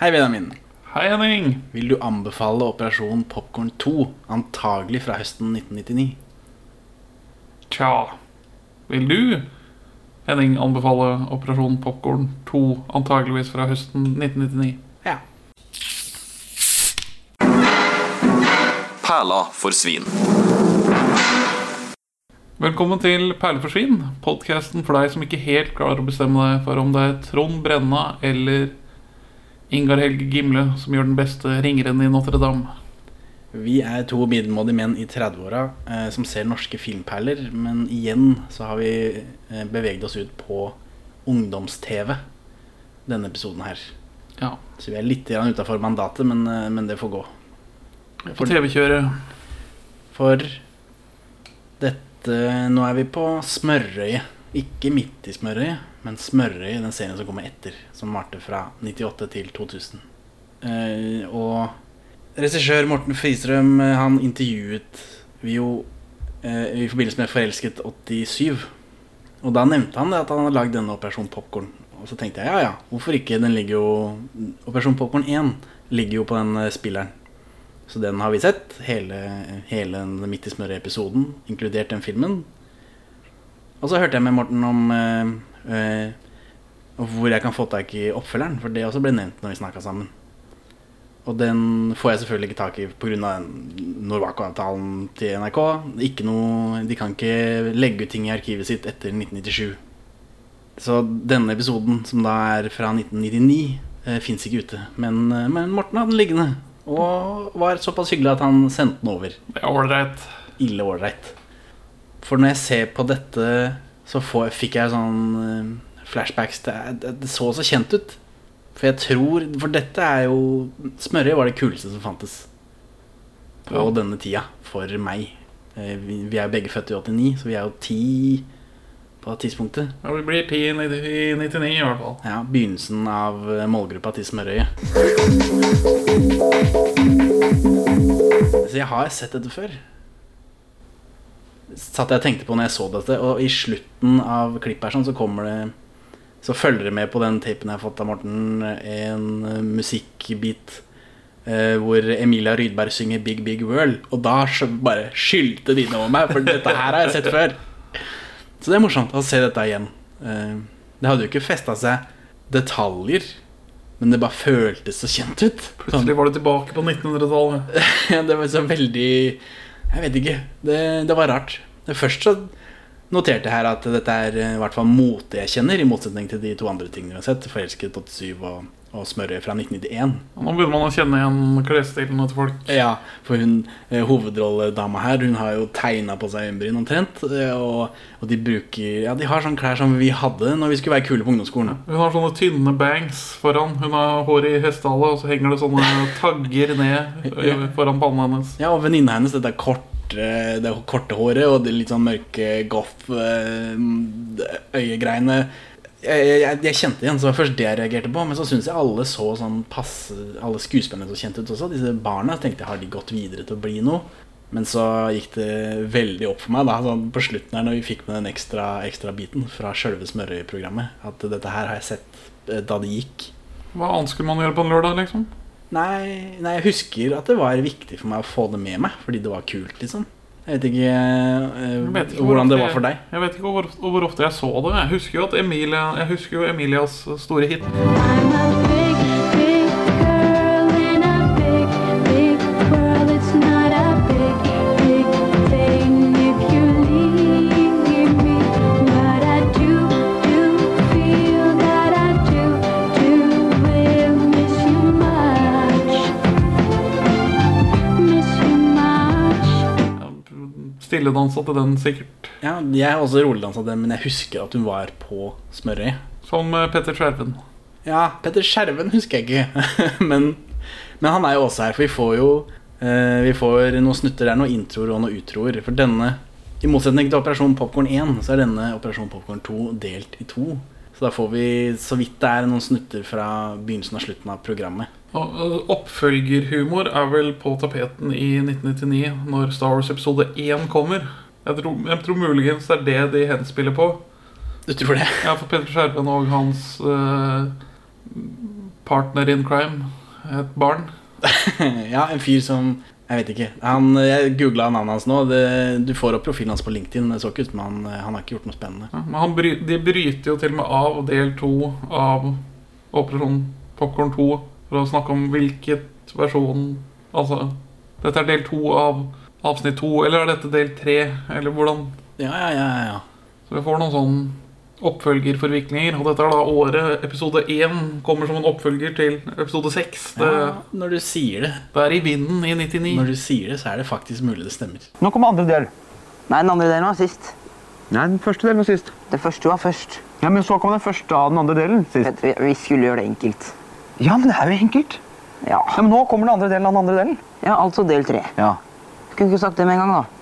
Hei, Benjamin. Hei, Henning. Vil du anbefale Operasjon Popkorn 2, antagelig fra høsten 1999? Tja Vil du, Henning, anbefale Operasjon Popkorn 2, antageligvis fra høsten 1999? Ja. Perla for svin. Velkommen til Perleforsvinn, podkasten for deg som ikke helt klarer å bestemme deg for om det er Trond Brenna eller Ingar Helge Gimle som gjør den beste ringeren i Notre-Dame. Vi er to middelmådige menn i 30-åra eh, som ser norske filmperler, men igjen så har vi eh, beveget oss ut på ungdoms-TV denne episoden her. Ja, Så vi er litt utafor mandatet, men, eh, men det får gå. På TV-kjøret. For dette Nå er vi på Smørøyet. Ikke midt i Smørøyet, men Smørøyet, den serien som kommer etter. Som varte fra 98 til 2000. Eh, og regissør Morten Fristrøm eh, han intervjuet vi jo eh, i forbindelse med Forelsket 87. Og da nevnte han at han hadde lagd denne Operasjon Popkorn. Og så tenkte jeg ja ja, hvorfor ikke? Den ligger jo Operasjon Popkorn 1 ligger jo på den eh, spilleren. Så den har vi sett. Hele, hele Midt i smøret-episoden, inkludert den filmen. Og så hørte jeg med Morten om uh, uh, hvor jeg kan få tak i oppfølgeren, for det også ble nevnt når vi snakka sammen. Og den får jeg selvfølgelig ikke tak i pga. Norwaco-avtalen til NRK. Ikke noe, de kan ikke legge ut ting i arkivet sitt etter 1997. Så denne episoden, som da er fra 1999, eh, fins ikke ute. Men, eh, men Morten hadde den liggende. Og var såpass hyggelig at han sendte den over. Det er ålreit. Ille ålreit. For når jeg ser på dette, så får, fikk jeg sånn eh, flashbacks Det, det, det så så kjent ut. For jeg tror For dette er jo Smørøy var det kuleste som fantes på Ja. denne tida for meg. Eh, Vi, vi er jo begge født i 89, så vi er jo ti på tidspunktet. Ja, vi blir ti i 99 i hvert fall. Ja, Begynnelsen av eh, målgruppa til Smørøyet. Så jeg har sett dette før. Satt jeg og tenkte på når jeg så dette, og i slutten av klippet her sånn, så kommer det Så følger det med på den tapen jeg har fått av Morten, en eh, musikkbit eh, hvor Emilia Rydberg synger 'Big Big World'. Og da bare skylte det over meg, for dette her har jeg sett før. Så det er morsomt å se dette igjen. Eh, Det hadde jo ikke festa seg detaljer, men det bare føltes så kjent ut. Plutselig var du tilbake på 1900-tallet. det var så veldig Jeg vet ikke. Det, det var rart. Først så noterte jeg her at dette er eh, i hvert fall mote jeg kjenner, i motsetning til de to andre tingene vi har sett. 'Forelsket 87' og, og 'Smørøyet' fra 1991. Nå begynner man å kjenne igjen klesstilen til folk. Ja, for hun eh, hovedrolledama her Hun har jo tegna på seg øyenbryn omtrent. eh, Og, og de bruker Ja, de har sånne klær som vi hadde når vi skulle være kule på ungdomsskolen. Hun har sånne tynne bangs foran. Hun har hår i hestehale, og så henger det sånne tagger ned foran pannen hennes. Ja, og venninna hennes, dette korte, det korte håret og det litt sånn mørke goff-øyegreiene. Jeg, jeg, jeg kjente igjen, så det var først det jeg reagerte på. Men så syns jeg alle så sånn passe Alle skuespillerne så kjente ut også. Disse barna tenkte jeg har de gått videre til å bli noe. Men så gikk det veldig opp for meg da sånn på slutten her når vi fikk med den ekstra, ekstra biten fra sjølve Smørøy-programmet. At dette her har jeg sett eh, da det gikk. Hva annet skulle man gjøre på en lørdag, liksom? Nei, nei, jeg husker at det var viktig for meg å få det med meg, fordi det var kult, liksom. Jeg vet ikke, eh, Jeg vet ikke hvor hvordan det var for deg. Jeg, jeg vet ikke hvor, hvor ofte jeg så det. Jeg husker jo, at Emilia, jeg husker jo Emilias store hit. Stilledansa til den, sikkert. Ja, jeg har også roledansa den, men jeg husker at hun var på Smørøy. Som eh, Petter Skjerven. Ja, Petter Skjerven husker jeg ikke, men, men han er jo også her, for vi får jo eh, Vi får noen snutter der, noen introer og noen utroer. For denne, i motsetning til Operasjon Popkorn 1, så er denne Operasjon Popkorn 2 delt i to. Så da får vi så vidt det er noen snutter fra begynnelsen og slutten av programmet. Og eh, Oppfølgerhumor er vel på tapeten i 1999, når Star Wars episode 1 kommer. Jeg tror, jeg tror muligens det er det de henspiller på. Du tror det? Ja, for Petter Skjerven og hans uh, partner in crime. Et barn. ja, en fyr som Jeg vet ikke. Han, jeg googla navnet hans nå. Det, du får opp profilen hans på LinkedIn. Det så ikke ut som han, han har ikke gjort noe spennende. Ja, men han bry, de bryter jo til og med av del to av Operasjon Popkorn 2 for å snakke om hvilket versjon Altså, dette er del to av avsnitt to, eller er dette del tre? Eller hvordan Ja, ja, ja, ja. Så vi får noen sånn oppfølgerforviklinger. Og dette er da året episode én kommer som en oppfølger til episode seks. Det, ja. Når du sier det, det er i vinden i 99. når du sier det, så er det faktisk mulig det stemmer. Nå kommer andre del. Nei, den andre delen var sist. Nei, den første delen var sist. Den første var først. Ja, Men så kom den første av den andre delen sist. Petter, vi- vi skulle gjøre det enkelt. Ja, men det er jo enkelt. Ja. Ja, men Nå kommer den andre delen av den andre delen. ja, altså del tre. Ja. Kunne ikke sagt det med en gang, da.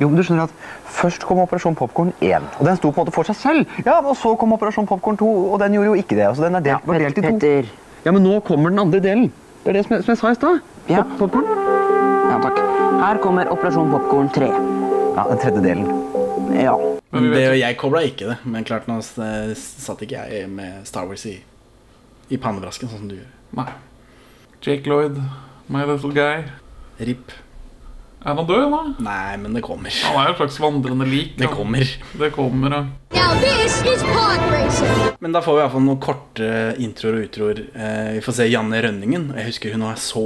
Jo, men du skjønner at Først kom Operasjon Popkorn 1, og den sto på en måte for seg selv. Ja, Og så kom Operasjon Popkorn 2, og den gjorde jo ikke det. altså den er delt, var delt i to. Petter. Ja, Men nå kommer den andre delen. Det er det som jeg, som jeg sa i stad. Ja. Pop- Ja, takk. Her kommer Operasjon Popkorn 3. Ja, den tredje delen. Ja. Men vi det, jeg kobla ikke det, men klart nå s- satt ikke jeg med Star Wars i, i pannebrasken, sånn som du gjør. nei. Jake Lloyd, my little guy. RIP. Er han død, da? Nei, men det kommer. Han er jo et slags vandrende lik. Det kommer. Det kommer, ja. Now this is pod racing. Men da får vi i hvert fall noen korte introer og utroer. Eh, vi får se Janne Rønningen. Jeg husker hun var så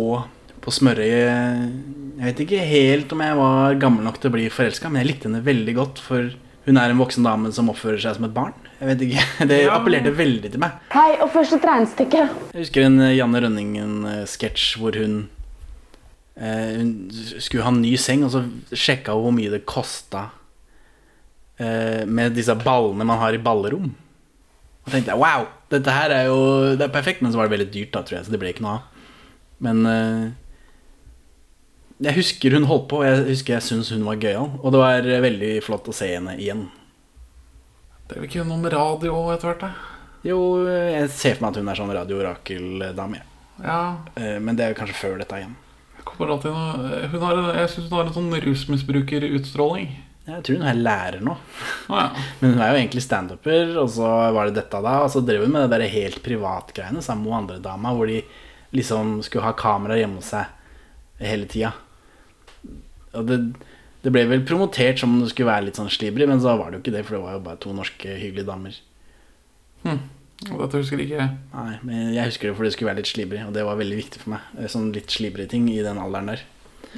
på smørøyet Jeg vet ikke helt om jeg var gammel nok til å bli forelska, men jeg likte henne veldig godt. For hun er en voksen dame som oppfører seg som et barn. Jeg vet ikke, Det Ja. appellerte veldig til meg. Hei, og et regnestykke. Jeg husker en eh, Janne Rønningen-sketsj hvor hun eh, Hun skulle ha en ny seng, og så sjekka hun hvor mye det kosta eh, med disse ballene man har i ballerom. Og tenkte jeg wow, dette her er jo Det er perfekt, men så var det veldig dyrt, da, tror jeg, så det ble ikke noe av. Men eh, jeg husker hun holdt på, og jeg husker jeg syntes hun var gøyal. Og det var eh, veldig flott å se henne igjen. Det er vel ikke noe med radio etter hvert, da? Jo, jeg ser for meg at hun er sånn radio-orakel-dame. Ja. Eh, Men det er jo kanskje før dette igjen. Kommer alltid noe hun har, Jeg syns hun har en sånn rusmisbrukerutstråling. Jeg tror hun er lærer nå. Å ja. Men hun er jo egentlig standuper, og så var det dette da. Og så drev hun med det der helt privatgreiene sammen med andre dama, hvor de liksom skulle ha kamera hjemme hos seg hele tida. Og det, det ble vel promotert som om det skulle være litt sånn slibrig, men så var det jo ikke det, for det var jo bare to norske hyggelige damer. Og Dette husker ikke jeg. Nei, men jeg husker det fordi det skulle være litt slibrig, og det var veldig viktig for meg. Eh, Sånn litt slibrig ting i den alderen der.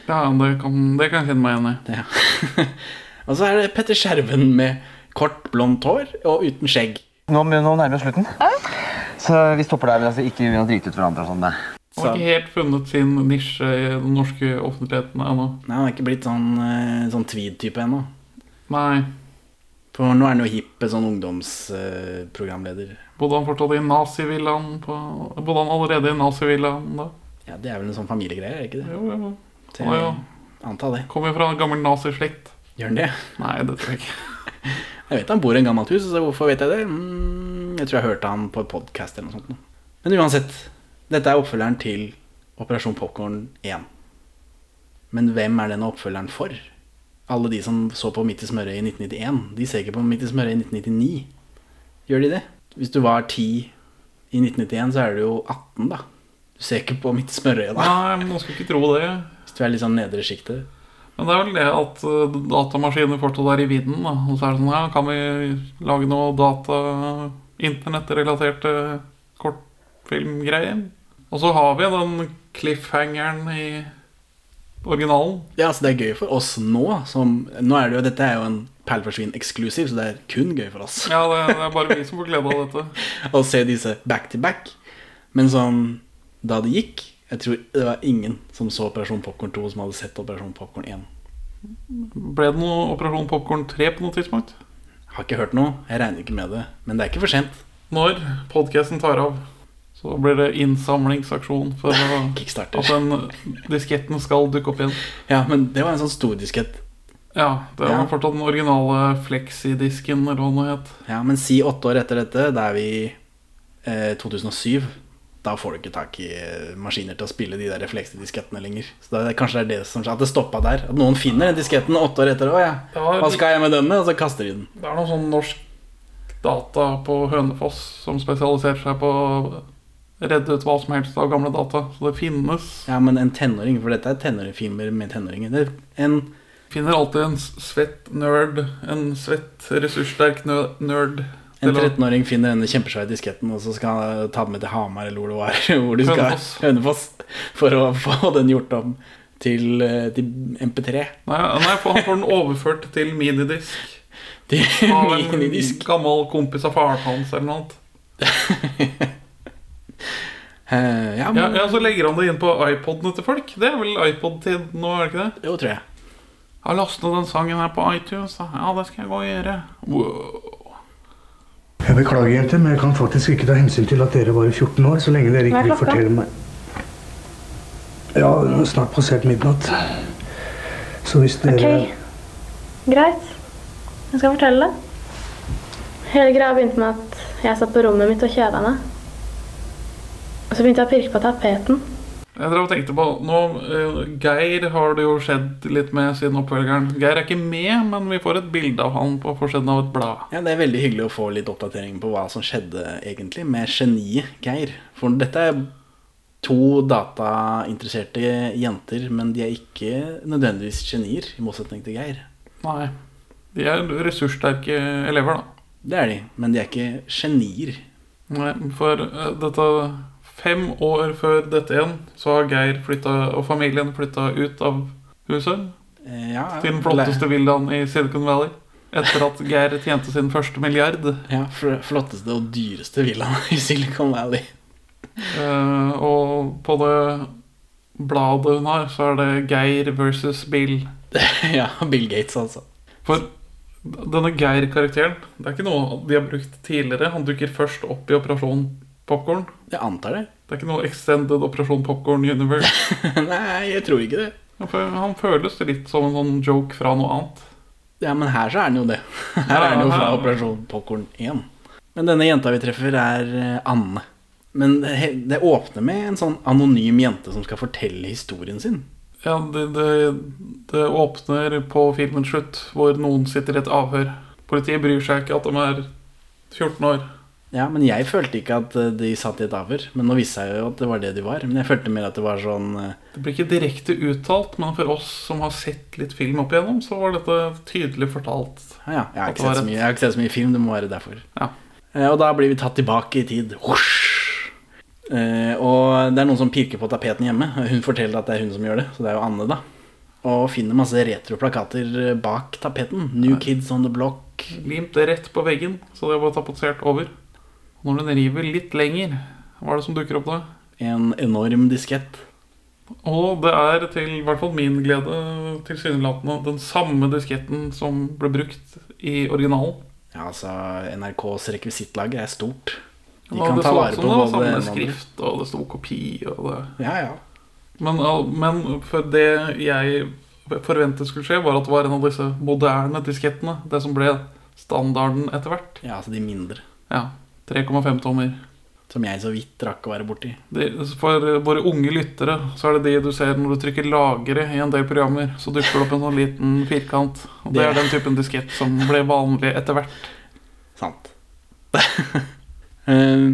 Ja, det kan, det kan jeg kjenne meg igjen i. Ja. og så er det Petter Skjerven med kort, blondt hår og uten skjegg. Nå, nå nærmer vi oss slutten. Så vi stopper der. men Altså, ikke vi har driti ut hverandre og sånn. Han har ikke helt funnet sin nisje i den norske offentligheten ennå. Nei, han er ikke blitt sånn, eh, sånn tweed-type ennå. Nei. For nå er han jo hipp sånn ungdomsprogramleder. Bodde han fortsatt i nazivillaen Bodde han allerede i nazivillaen da? ja, det er vel en sånn familiegreie, er ikke det? Jo, jo. Til, Å, ja. Anta det. Kommer fra en gammel nazislekt. Gjør han det? Nei, det tror jeg ikke. Jeg vet han bor i en gammelt hus, så hvorfor vet jeg det? Mm, jeg tror jeg hørte han på en podcast eller noe sånt. Men uansett, dette er oppfølgeren til Operasjon Popcorn 1. Men hvem er denne oppfølgeren for? Alle de som så på Midt i smørøyet i 1991, de ser ikke på Midt i smørøyet i 1999. Gjør de det? Hvis du var 10 i 1991, så er du jo 18, da. Du ser ikke på Midt i smørøyet, da. Nei, men man skal ikke tro det. Hvis du er litt sånn nedre sjiktet. Men det er vel det at eh, datamaskiner fortsatt er i vinden. da Og så er det sånn, ja, kan vi lage noe data internettrelaterte kortfilmgreier? Og så har vi den cliffhangeren i originalen. Ja, altså det er gøy for oss nå. Som, nå er det jo, dette er jo en Perleforsvinn eksklusiv, så det er kun gøy for oss Ja, det, det er bare vi som får glede av dette. å se disse back to back. Men sånn da det gikk Jeg tror det var ingen som så Operasjon Popkorn 2 som hadde sett Operasjon Popkorn 1. Ble det noe Operasjon Popkorn 3 på noe tidspunkt? Har ikke hørt noe. Jeg regner ikke med det. Men det er ikke for sent. Når podcasten tar av, så blir det innsamlingsaksjon for at den disketten skal dukke opp igjen. Ja, men det var en sånn stor diskett. Ja, det var Ja. fortsatt den originale flexidisken, eller hva det het. Ja, men si åtte år etter dette, da er vi eh, 2007. Da får du ikke tak i eh, maskiner til å spille de der refleksdiskettene lenger. Så da, kanskje det er det som At det stoppa der. At noen finner den disketten åtte år etter. Å ja, hva skal jeg med denne? Og så kaster de den. Det er noe sånn norsk data på Hønefoss som spesialiserer seg på redde ut hva som helst av gamle data. Så det finnes Ja, men en tenåring, for dette er tenåringfilmer med tenåringer. Er en Finner alltid en svett nerd, en svett ressurssterk nerd. En 13-åring finner denne kjempesvære disketten, og så skal han ta den med til Hamar, eller hvor det var. Hvor de skal, Hønefoss. Hønefoss. For å få den gjort om til, eh, til MP3. Nei, nei, for han får den overført til minidisk. Til minidisk. Av en gammel kompis av faren hans eller noe annet. Eh, ja, Ja, men, ja, Så legger han det inn på iPodene til folk. Det er vel iPod-tid nå, er det ikke det? Jo, tror jeg. Jeg har lastet den sangen her på iTunes. Da. Ja, det skal jeg gå og gjøre. Wow. Jeg beklager, jenter, men jeg kan faktisk ikke ta hensyn til at dere var 14 år, så lenge dere ikke vil fortelle meg Ja, det er snart passert midnatt. Så hvis dere Ok, greit. Jeg skal fortelle det. Hele greia begynte med at jeg satt på rommet mitt og kjeda meg. Og så begynte jeg å pirke på tapeten. Jeg drev og tenkte på nå, eh, Geir har det jo skjedd litt med siden oppfølgeren. Geir er ikke med, men vi får et bilde av han på forsiden av et blad. Ja, Det er veldig hyggelig å få litt oppdatering på hva som skjedde egentlig med geniet Geir. For dette er to datainteresserte jenter, men de er ikke nødvendigvis genier, i motsetning til Geir. Nei. De er ressurssterke elever, da. Det er de, men de er ikke genier. Nei, for eh, dette Fem år før dette igjen, så har Geir flytta, og familien flytta ut av huset. Eh, Ja, Til den flotteste villaen i Silicon Valley. Etter at Geir tjente sin første milliard. Ja, flotteste og dyreste villaen i Silicon Valley. Uh, og på det bladet hun har, så er det Geir versus Bill. ja, Bill Gates, altså. For denne Geir-karakteren Det er ikke noe de har brukt tidligere. Han dukker først opp i Operasjon Popkorn. Jeg antar det. Det er ikke noe Extended Operasjon Popcorn Universe. Nei, jeg tror ikke det. Ja, Han føles litt som en sånn joke fra noe annet. Ja, men her så er han jo det. Her er han jo fra Operasjon Popcorn 1. Men denne jenta vi treffer, er eh, Anne. Men det, det åpner med en sånn anonym jente som skal fortelle historien sin. Ja, det, det, det åpner på filmens slutt, hvor noen sitter i et avhør. Politiet bryr seg ikke at de er 14 år. Ja, men jeg følte ikke at eh, de satt i et avhør. Men nå viste jeg jo at det var det de var. Men jeg følte mer at det var sånn eh, Det blir ikke direkte uttalt, men for oss som har sett litt film opp igjennom, så var dette tydelig fortalt. Ja, ja, jeg har ikke sett så mye, jeg har ikke sett så mye film, det må være derfor. Ja. Eh, Og da blir vi tatt tilbake i tid. Hosj! Eh, og det er noen som pirker på tapeten hjemme. Hun forteller at det er hun som gjør det, så det er jo Anne, da. Og finner masse retroplakater bak tapeten. New Kids on the Block. Limt rett på veggen, så det var tapetsert over. Når den river litt lenger, hva er det som dukker opp da? En enorm diskett. Og det er til i hvert fall min glede tilsynelatende den samme disketten som ble brukt i originalen. Ja, altså, NRKs rekvisittlag er stort. De Og kan ta vare på det var både samme det og det skrift, og det sto kopi og det Ja, ja. Men, men for det jeg forventet skulle skje, var at det var en av disse moderne diskettene. Det som ble standarden etter hvert. Ja, altså de mindre. Ja, 3,5 tommer. Som jeg så vidt rakk å være borti. Det, for våre unge lyttere så er det de du ser når du trykker 'lagre' i en del programmer. Så dukker det opp en sånn liten firkant. Og det Det- er den typen diskett som ble vanlig etter hvert. Sant. Eh,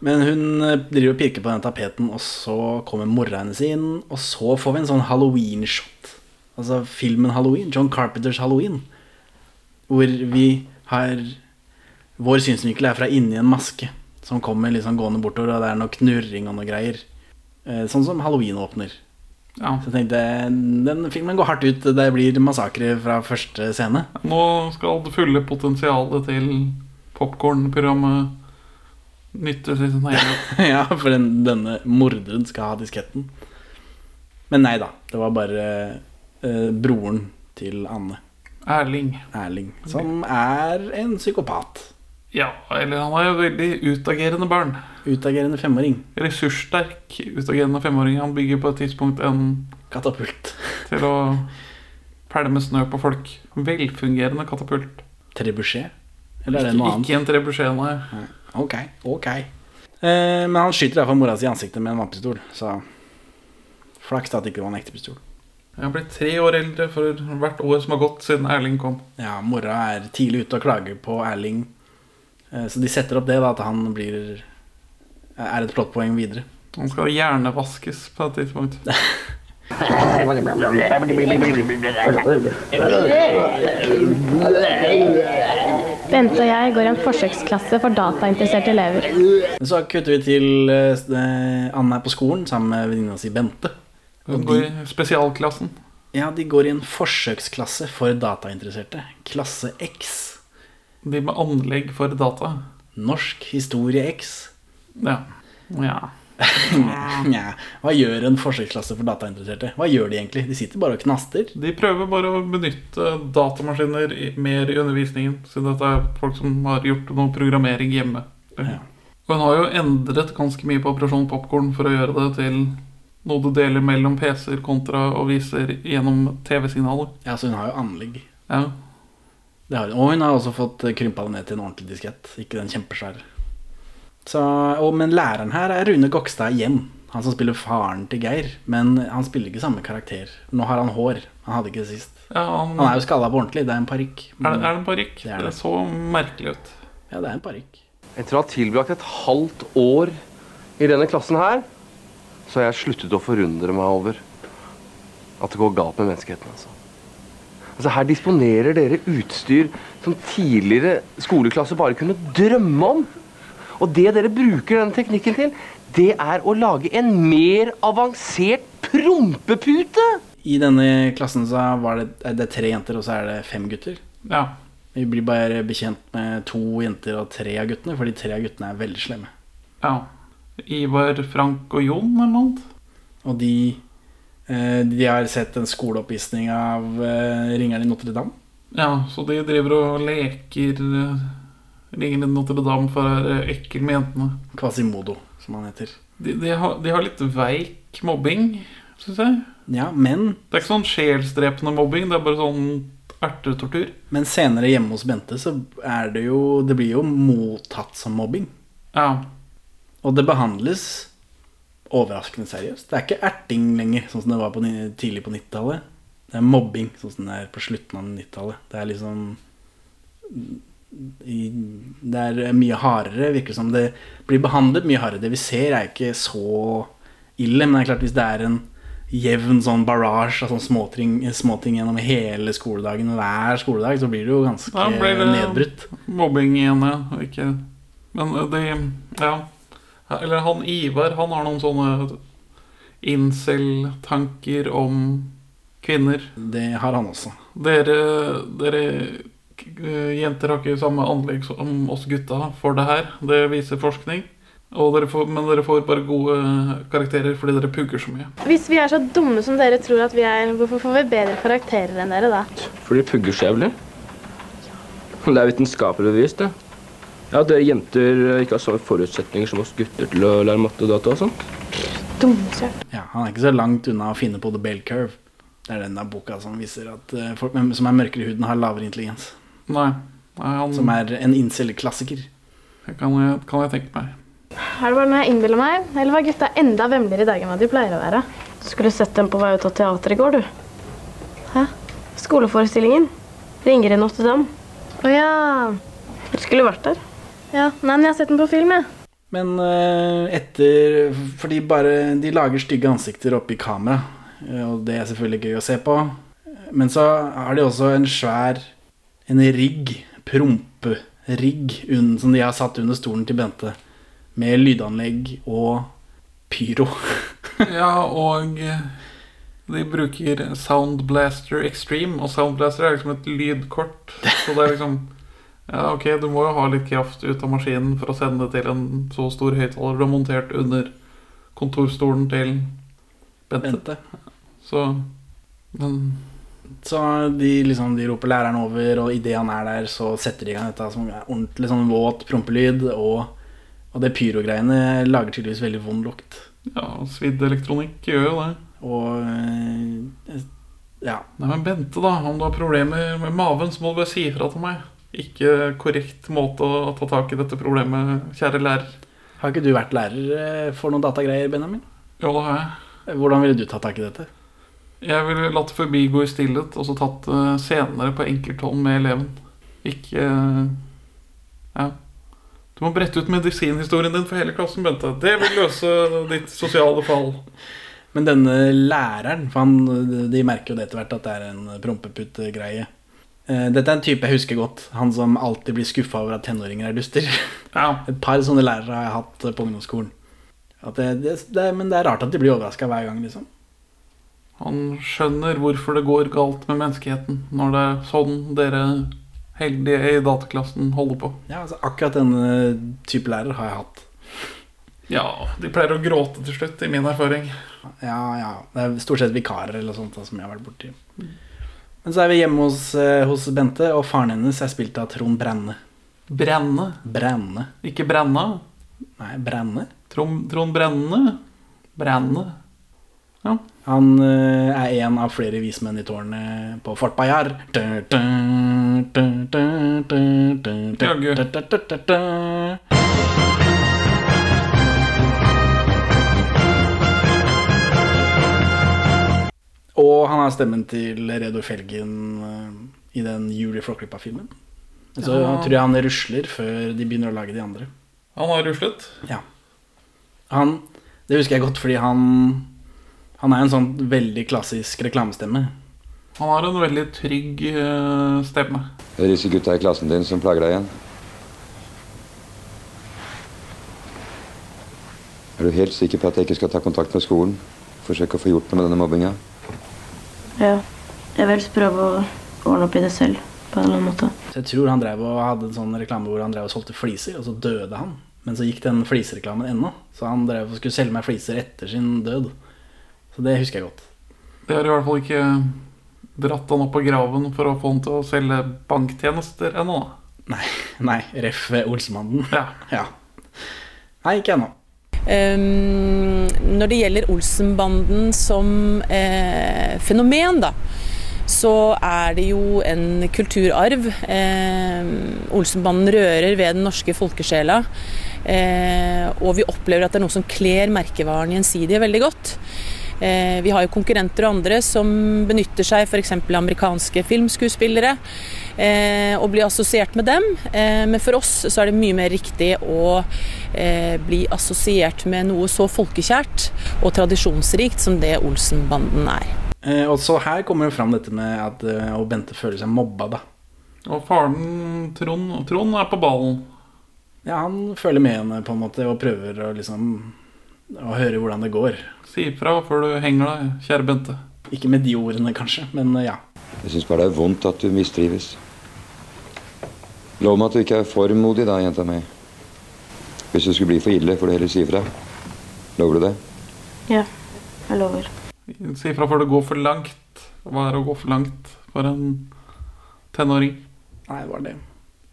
Men hun eh, driver og pirker på den tapeten, og så kommer mora hennes inn, og så får vi en sånn Halloween-shot. Altså filmen Halloween, John Carpenters Halloween. Hvor vi har Vår synsvinkel er fra inni en maske som kommer liksom gående bortover, og det er noe knurring og noe greier. Eh, Sånn som Halloween åpner. Ja. Så jeg tenkte den filmen går hardt ut. Det blir massakre fra første scene. Nå skal det fulle potensialet til popkornprogrammet nyttes i sin helhet. ja, for den, denne morderen skal ha disketten. Men nei da. Det var bare eh, broren til Anne, Erling. Erling, som er en psykopat. Ja, eller han er jo veldig utagerende barn. Utagerende femåring. Ressurssterk utagerende femåring. Han bygger på et tidspunkt en Katapult. til å pælme snø på folk. Velfungerende katapult. Trebuchet? Eller er det noe annet? Ikke en trebuchet, nei. Ok, ok. Eh, men han skyter iallfall mora si i ansiktet med en vannpistol, så Flaks at det ikke var en ekte pistol. Jeg har blitt tre år eldre for hvert år som har gått siden Erling kom. Ja, mora er tidlig ute og klager på Erling. Eh, Så de setter opp det, da, at han blir er et plottpoeng videre. Han skal gjerne vaskes på et tidspunkt. Bente og jeg går i en forsøksklasse for datainteresserte elever. Så kutter vi til eh, eh, Anne er på skolen sammen med venninna si Bente. Hun går i spesialklassen. ja, de går i en forsøksklasse for datainteresserte. Klasse X. De med anlegg for data. Norsk historie X. Ja. ja. Nja, hva gjør en forsøksklasse for datainteresserte? Hva gjør de egentlig? De sitter bare og knaster. De prøver bare å benytte datamaskiner mer i undervisningen, siden dette er folk som har gjort noe programmering hjemme. Ja. Og hun har jo endret ganske mye på Operasjon Popkorn for å gjøre det til noe du deler mellom PC-er kontra og viser gjennom TV-signaler. Ja, så hun har jo anlegg. Ja. Det har hun. Og hun har også fått krympa det ned til en ordentlig diskett. Ikke den kjempesvære. Så, og, men læreren her er Rune Gokstad igjen. Han som spiller faren til Geir. Men han spiller ikke samme karakter. Nå har han hår. Han hadde ikke det sist. ja han, Han er jo skalla på ordentlig. Det er en parykk. er, det, er det en parykk? Det Det, det. så merkelig ut. Ja, det er en parykk. Etter å ha tilbrakt et halvt år i denne klassen her, så har jeg sluttet å forundre meg over at det går galt med menneskeheten. Altså. Altså, her disponerer dere utstyr som tidligere skoleklasser bare kunne drømme om. Og det dere bruker denne teknikken til, det er å lage en mer avansert prompepute! I denne klassen så var det, er det tre jenter, og så er det fem gutter. Ja. Vi blir bare bekjent med to jenter og tre av guttene, for de tre av guttene er veldig slemme. ja. Ivar, Frank og Jon eller noe? Og de, de har sett en skoleoppvisning av eh, Ringeren i Notre-Dame. Ja, så de driver og leker Ringeren i Notre-Dame for å være ekkel med jentene. Quasimodo, som han heter. De, de, har, de har litt veik mobbing, syns jeg. Ja, men, Det er ikke sånn sjelsdrepende mobbing, det er bare sånn ertetortur. men senere hjemme hos Bente så er det jo Det blir jo mottatt som mobbing. Ja. Og det behandles overraskende seriøst. Det er ikke erting lenger, sånn som det var på, tidlig på 90-tallet. Det er mobbing, sånn som det er på slutten av 90-tallet. Det er liksom i, Det er mye hardere. Virker som det blir behandlet mye hardere. Det vi ser, er ikke så ille, men det er klart hvis det er en jevn sånn barrage av sånn småting, småting gjennom hele skoledagen hver skoledag, så blir det jo ganske ja, blir det- nedbrutt. Mobbing igjen, ja. Ikke Men det de Ja. Eller han Ivar, han har noen sånne incel-tanker om kvinner. Det har han også. Dere, dere eh, jenter har ikke samme anlegg som oss gutta for det her. Det viser forskning. Og dere får, men dere får bare gode karakterer fordi dere pugger så mye. Hvis vi er så dumme som dere tror at vi er, hvorfor får vi bedre karakterer enn dere da? Fordi de pugger så jævlig. Det er vitenskapelig bevist, det. Ja, dere jenter ikke har samme forutsetninger som oss gutter til å lære matte og data og sånt. Dumsøl. Ja, Han er ikke så langt unna å finne på the bell curve. Det er den der boka som viser at eh, folk som er mørkere i huden, har lavere intelligens. Nei. Nei han, Som er en incel-klassiker. det kan, jeg, kan jeg tenke meg. Er det bare noe jeg innbiller meg? Eller var gutta enda vemmeligere i dag enn hva de pleier å være? Du skulle sett dem på vei ut av teater i går, du. Hæ? Skoleforestillingen. Ringer i til dem. Å ja. Du skulle vært der. Ja, Nei, men jeg har sett den på film, jeg. Men eh, etter Fordi bare de lager stygge ansikter oppi kamera. eh, Og det er selvfølgelig gøy å se på. Men så har de også en svær En rigg, promperigg, som de har satt under stolen til Bente. Med lydanlegg og pyro. Ja, og eh, de bruker Sound Blaster Extreme, og Sound Blaster er liksom et lydkort. Så det er liksom Ja, ok, du må jo ha litt kraft ut av maskinen for å sende det til en så stor høyttaler du har montert under kontorstolen til Bente. Bente. Så Men Så de, liksom, de roper læreren over, og idet han er der, så setter de i gang dette som er ordentlig sånn våt prompelyd. Og, og det pyrogreiene lager tydeligvis veldig vond lukt. ja, svidd elektronikk gjør jo det. Og eh, ja. Nei, men Bente, da. Om du har problemer med maven, så må du bare si ifra til meg. Ikke korrekt måte å ta tak i dette problemet, kjære lærer. Har ikke du vært lærer eh, for noen datagreier, Benjamin? Jo, det har jeg. Hvordan ville du ta tak i dette? Jeg ville latt det forbigå i stillhet, og så tatt det senere på enkelthånd med eleven. Ikke eh, Ja. Du må brette ut medisinhistorien din for hele klassen, Bente. Det vil løse ditt sosiale fall. Men denne læreren, for han, de merker jo det etter hvert at det er en prompeputt-greie. Eh, Dette er en type jeg husker godt. Han som alltid blir skuffa over at tenåringer er duster. Et par sånne lærere har jeg hatt på ungdomsskolen. At det, det, det, men det er rart at de blir overraska hver gang, liksom. Han skjønner hvorfor det går galt med menneskeheten når det er sånn dere heldige i dataklassen holder på. Ja, altså Akkurat denne type lærer har jeg hatt. Ja, de pleier å gråte til slutt, i min erfaring. Ja, ja. Det er stort sett vikarer eller sånt da, som jeg har vært borti. Men så er vi hjemme hos, eh, hos Bente, og faren hennes er spilt av Trond Brenne. Brenne? Brenne. Ikke Brenna? Nei, Brenne. Trond, Trond Brenne? Brenne. Ja. Han uh, er en av flere vismenn i tårnet på Fort Bayard. Jaggu. Og han har stemmen til Reodor Felgen eh, i den Julie Flåklypa-filmen. Så Ja. tror jeg han rusler før de begynner å lage de andre. Han har ruslet. Ja. Han, det husker jeg godt, fordi han Han er en sånn veldig klassisk reklamestemme. Han har en veldig trygg eh, stemme. Det er disse gutta i klassen din som plager deg igjen. Er du helt sikker på at jeg ikke skal ta kontakt med skolen? Forsøke å få gjort noe med denne mobbinga? Ja. Jeg vil helst prøve å ordne opp i det selv, på en eller annen måte. Så jeg tror han drev og hadde en sånn reklame hvor han drev og solgte fliser, og så døde han. Men så gikk den flisereklamen ennå, så han drev og skulle selge meg fliser etter sin død. Så det husker jeg godt. Det har i hvert fall ikke dratt han opp på graven for å få han til å selge banktjenester ennå. da. Nei, nei ref. Olsemannen. Ja. Nei, ikke ennå. Ehm, når det gjelder Olsenbanden som eh, fenomen, da, så er det jo en kulturarv. Ehm, Olsenbanden rører ved den norske folkesjela. Eh, og vi opplever at det er noe som kler merkevaren Gjensidige veldig godt. Eh, vi har jo konkurrenter og andre som benytter seg f.eks. amerikanske filmskuespillere eh, og blir assosiert med dem. Eh, men for oss så er det mye mer riktig å eh, bli assosiert med noe så folkekjært og tradisjonsrikt som det Olsenbanden er. Eh, og så her kommer jo fram dette med at og Bente føler seg mobba, da. Og faren Trond, Trond er på ballen. Ja, han følger med henne på en måte og prøver å liksom å høre hvordan det går. Si ifra før du henger deg, kjære Bente. Ikke med de ordene, kanskje, men eh, ja. Jeg syns bare det er vondt at du mistrives. Lov meg at du ikke er for modig, da, jenta mi. Hvis det skulle bli for ille, får du heller si ifra. Lover du det? Ja, jeg lover. Si ifra før det går for langt. Hva er å gå for langt for en tenåring? Nei, det var det.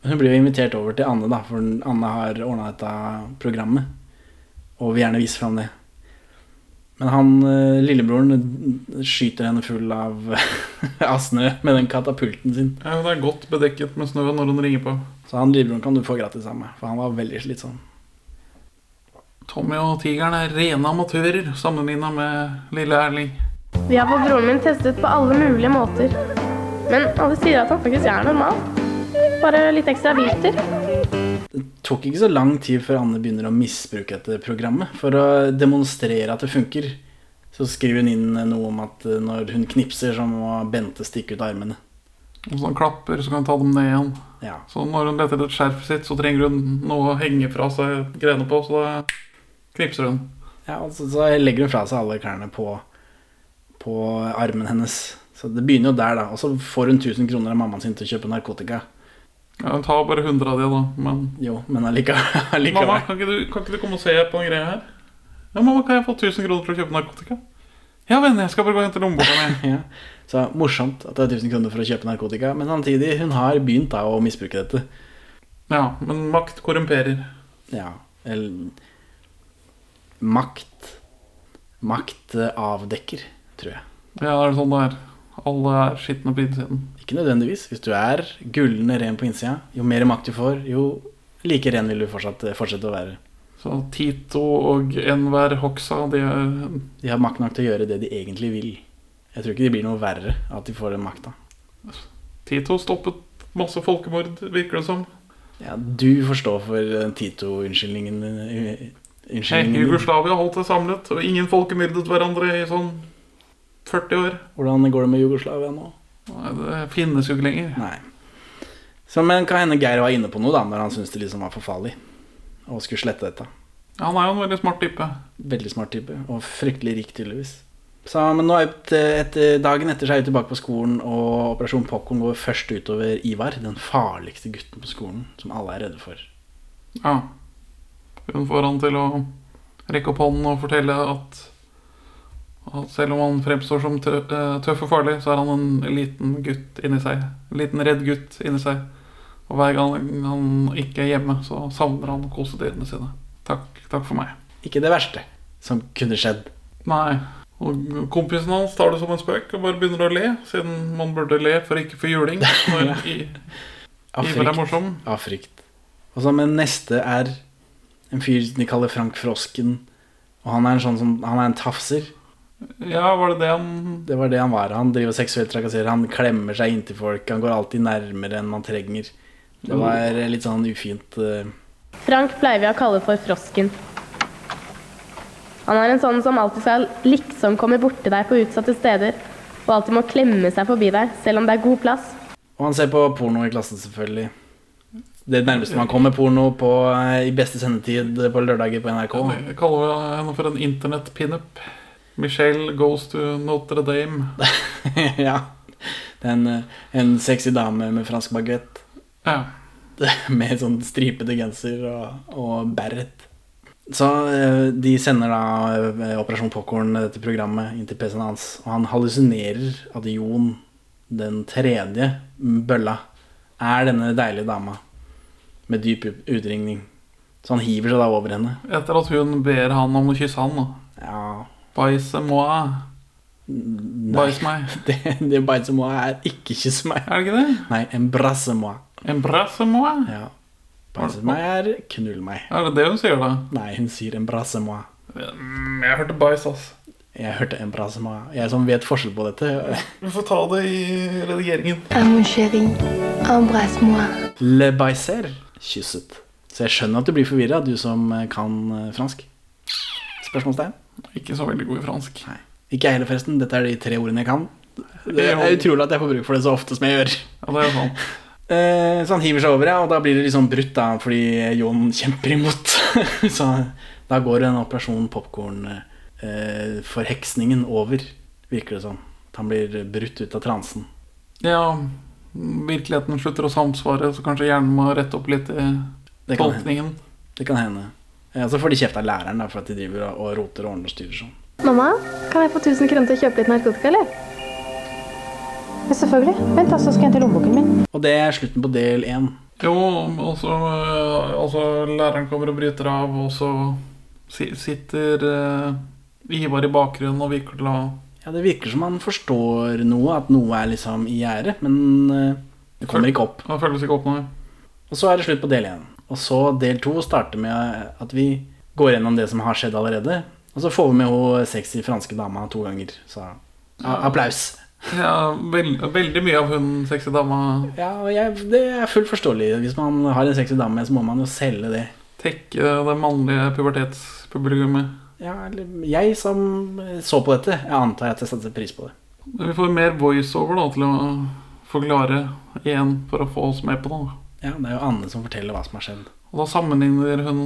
Hun blir jo invitert over til Anne, da, for Anne har ordna dette programmet. Og vil gjerne vise fram det. Men han eh, lillebroren skyter henne full av, av snø med den katapulten sin. Ja, Det er godt bedekket med snø når hun ringer på. Så han lillebroren kan du få gratis av meg, for han var veldig slitsom. Tommy og tigeren er rene amatører sammenligna med lille Erling. Vi har fått broren min testet på alle mulige måter. Men alle sier at han faktisk er normal. Bare litt ekstra vilter. Det tok ikke så lang tid før Anne begynner å misbruke dette programmet. For å demonstrere at det funker, så skriver hun inn noe om at eh, når hun knipser, så må Bente stikke ut armene. Og så han klapper, så kan han ta dem ned igjen. Ja. Så når hun leter etter skjerfet sitt, så trenger hun noe å henge fra seg greiene på, så da knipser hun. Ja, altså, så legger hun fra seg alle klærne på, på armen hennes. Så det begynner jo der, da. Og så får hun 1000 kroner av mammaen sin til å kjøpe narkotika. Ja, Hun tar bare 100 av de, da. Men Jo, men allikevel. allikevel. mamma, kan ikke, du, kan ikke du komme og se på den greia her? Ja, mamma, kan jeg få 1000 kroner for å kjøpe narkotika? Ja, venn, jeg skal bare gå og hente lommeboka mi. ja. Så morsomt at det er 1000 kroner for å kjøpe narkotika, men samtidig, hun har begynt da å misbruke dette. Ja, men makt korrumperer. Ja, eller Makt Makt eh, avdekker, tror jeg. Ja, det er sånn det er. Alle er skitne på innsiden. Ikke nødvendigvis. Hvis du er gullende ren på innsida, jo mer makt du får, jo like ren vil du fortsatt, fortsette å være. Så Tito og enhver Hoxa, de er De har makt nok til å gjøre det de egentlig vil. Jeg tror ikke de blir noe verre av at de får den makta. Tito stoppet masse folkemord, virker det som. Ja, du får stå for den Tito-unnskyldningen. eh, din. Jugoslavia holdt det samlet, og ingen folkemyrdet hverandre i sånn 40 år. Hvordan går det med Jugoslavia nå? Det finnes jo ikke lenger. Nei. Så, men kan hende Geir var inne på noe da Når han syntes det liksom var for farlig og skulle slette dette. Han er jo en veldig smart type. Veldig smart type, og fryktelig rik, tydeligvis. Så, men nå er et, etter, dagen etter så er vi tilbake på skolen, og Operasjon Popkorn går først utover Ivar, den farligste gutten på skolen, som alle er redde for. Ja. Hun får han til å rekke opp hånden og fortelle at, at selv om han fremstår som eh, tøff og farlig, så er han en liten gutt inni seg. En liten redd gutt inni seg. Og hver gang han ikke er hjemme, så savner han kosedyrene sine. Takk, takk for meg. Ikke det verste som kunne skjedd. Nei. Og kompisen hans tar det som en spøk og bare begynner å le, siden man burde le for ikke for juling. Når i, Av er frykt. morsom. Av frykt. Og så, men neste er en fyr de kaller Frank Frosken. Og han er en sånn som Han er en tafser. Ja, var det det han Det var det han var. Han driver seksuelt trakasserer. Han klemmer seg inntil folk. Han går alltid nærmere enn man trenger. Det var litt sånn ufint. eh. Frank pleier vi å kalle for Frosken. Han er en sånn som alltid skal liksom komme borti deg på utsatte steder, og alltid må klemme seg forbi deg, selv om det er god plass. Og han ser på porno i klassen, selvfølgelig. Det nærmeste man kommer porno på eh, i beste sendetid på lørdager på NRK. Jeg kaller henne for en internett-pinup. Michelle goes to Notre Dame. ja. Det er en, eh, en sexy dame med fransk bagett. Ja. Med sånn stripete genser og, og beret. Så eh, de sender da eh, Operasjon Popkorn, dette programmet, inn til PC-en hans. Og han hallusinerer at Jon, den tredje bølla, er denne deilige dama med dyp utringning. Så han hiver seg da over henne. Etter at hun ber han om å kysse han. da. Ja. Bæsje moi. Bæsj meg. Det, det bæsje moi er ikke kysse meg. Er det ikke det? Nei, embrasse moi. Embrasse moi? Ja. Bæsje meg er knull meg. Er det det hun sier, da? Nei, hun sier embrasse moi. Mm, Jeg hørte bæsj, ass. Jeg hørte embrasse moi. Jeg som vet forskjell på dette. Vi får ta det i redigeringen. Ah mon chéri, embrasse-moi. Le baiser. Kysset. Så jeg skjønner at du blir forvirra, du som kan eh, fransk. Spørsmålstegn? Ikke så veldig god i fransk. Nei. Ikke jeg heller, forresten. Dette er de tre ordene jeg kan. Det er utrolig at jeg får bruk for det så ofte som jeg gjør. Ja, det er sant. Eh, Så han hiver seg over, ja, og da blir det liksom brutt, da, fordi Jon kjemper imot. så da går en operasjon popkorn-forheksningen over, virker det som. Han blir brutt ut av transen. Ja, virkeligheten slutter å samsvare, så kanskje hjernen må rette opp litt i Det kan tolkningen. Det kan hende. Ja, så får de kjeft av læreren da, for at de driver og roter og ordner og styrer sånn. Mamma, kan jeg få 1000 kroner til å kjøpe litt narkotika, eller? Ja, selvfølgelig. Vent, da, så skal jeg hente lommeboken min. Og det er slutten på del én. Jo, og så øh, altså, læreren kommer og bryter av, og så sitter eh, Ivar i bakgrunnen og virker til å Ja, det virker som han forstår noe, at noe er liksom i gjære, men eh, det kommer ikke opp. Det føles ikke opp nå. Og så er det slutt på del én. Og så del to starter med at vi går gjennom det som har skjedd allerede. Og så får vi med hun sexy franske dama to ganger. Så applaus. Ja, veld, veldig mye av hun sexy dama Ja, jeg, det er fullt forståelig. Hvis man har en sexy dame, så må man jo selge det. tekke det mannlige pubertetspublikummet. Ja, eller jeg som så på dette, jeg antar at jeg setter pris på det. Vi får mer voiceover da, til å forklare igjen for å få oss med på det. Ja, det er jo Anne som forteller hva som har skjedd. Og da sammenligner hun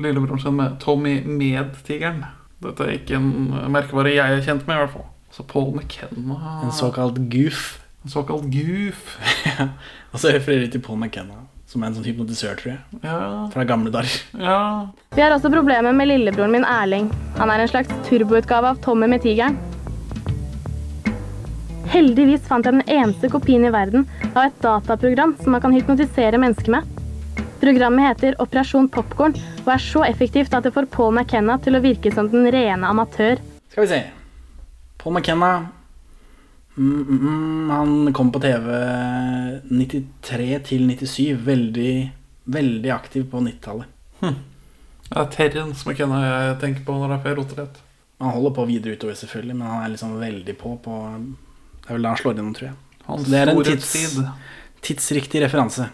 lillebroren sin med Tommy Med-tigeren. Dette er ikke en merkevare jeg er kjent med, i hvert fall. Så Paul McKenna En såkalt goof. En såkalt goof. ja. Og så refererer de til Paul McKenna, som er en sånn hypnotisør, tror jeg. Ja. Fra gamle dager. Ja. Vi har også problemer med lillebroren min Erling. Han er en slags turboutgave av Tommy med tigeren. Heldigvis fant jeg den eneste kopien i verden av et dataprogram som man kan hypnotisere mennesker med. Programmet heter Operasjon Popcorn og er så effektivt at det får Paul McKenna til å virke som den rene amatør. Skal vi se. Paul McKenna mm, mm, mm, Han kom på TV 93 til 97. Veldig, veldig aktiv på 90-tallet. Det er Terrence McKenna jeg tenker på når jeg roter Roterett. Han holder på videre utover, selvfølgelig, men han er liksom veldig på på Det er vel da han slår gjennom, tror jeg. Hans det er en tids, tidsriktig referanse.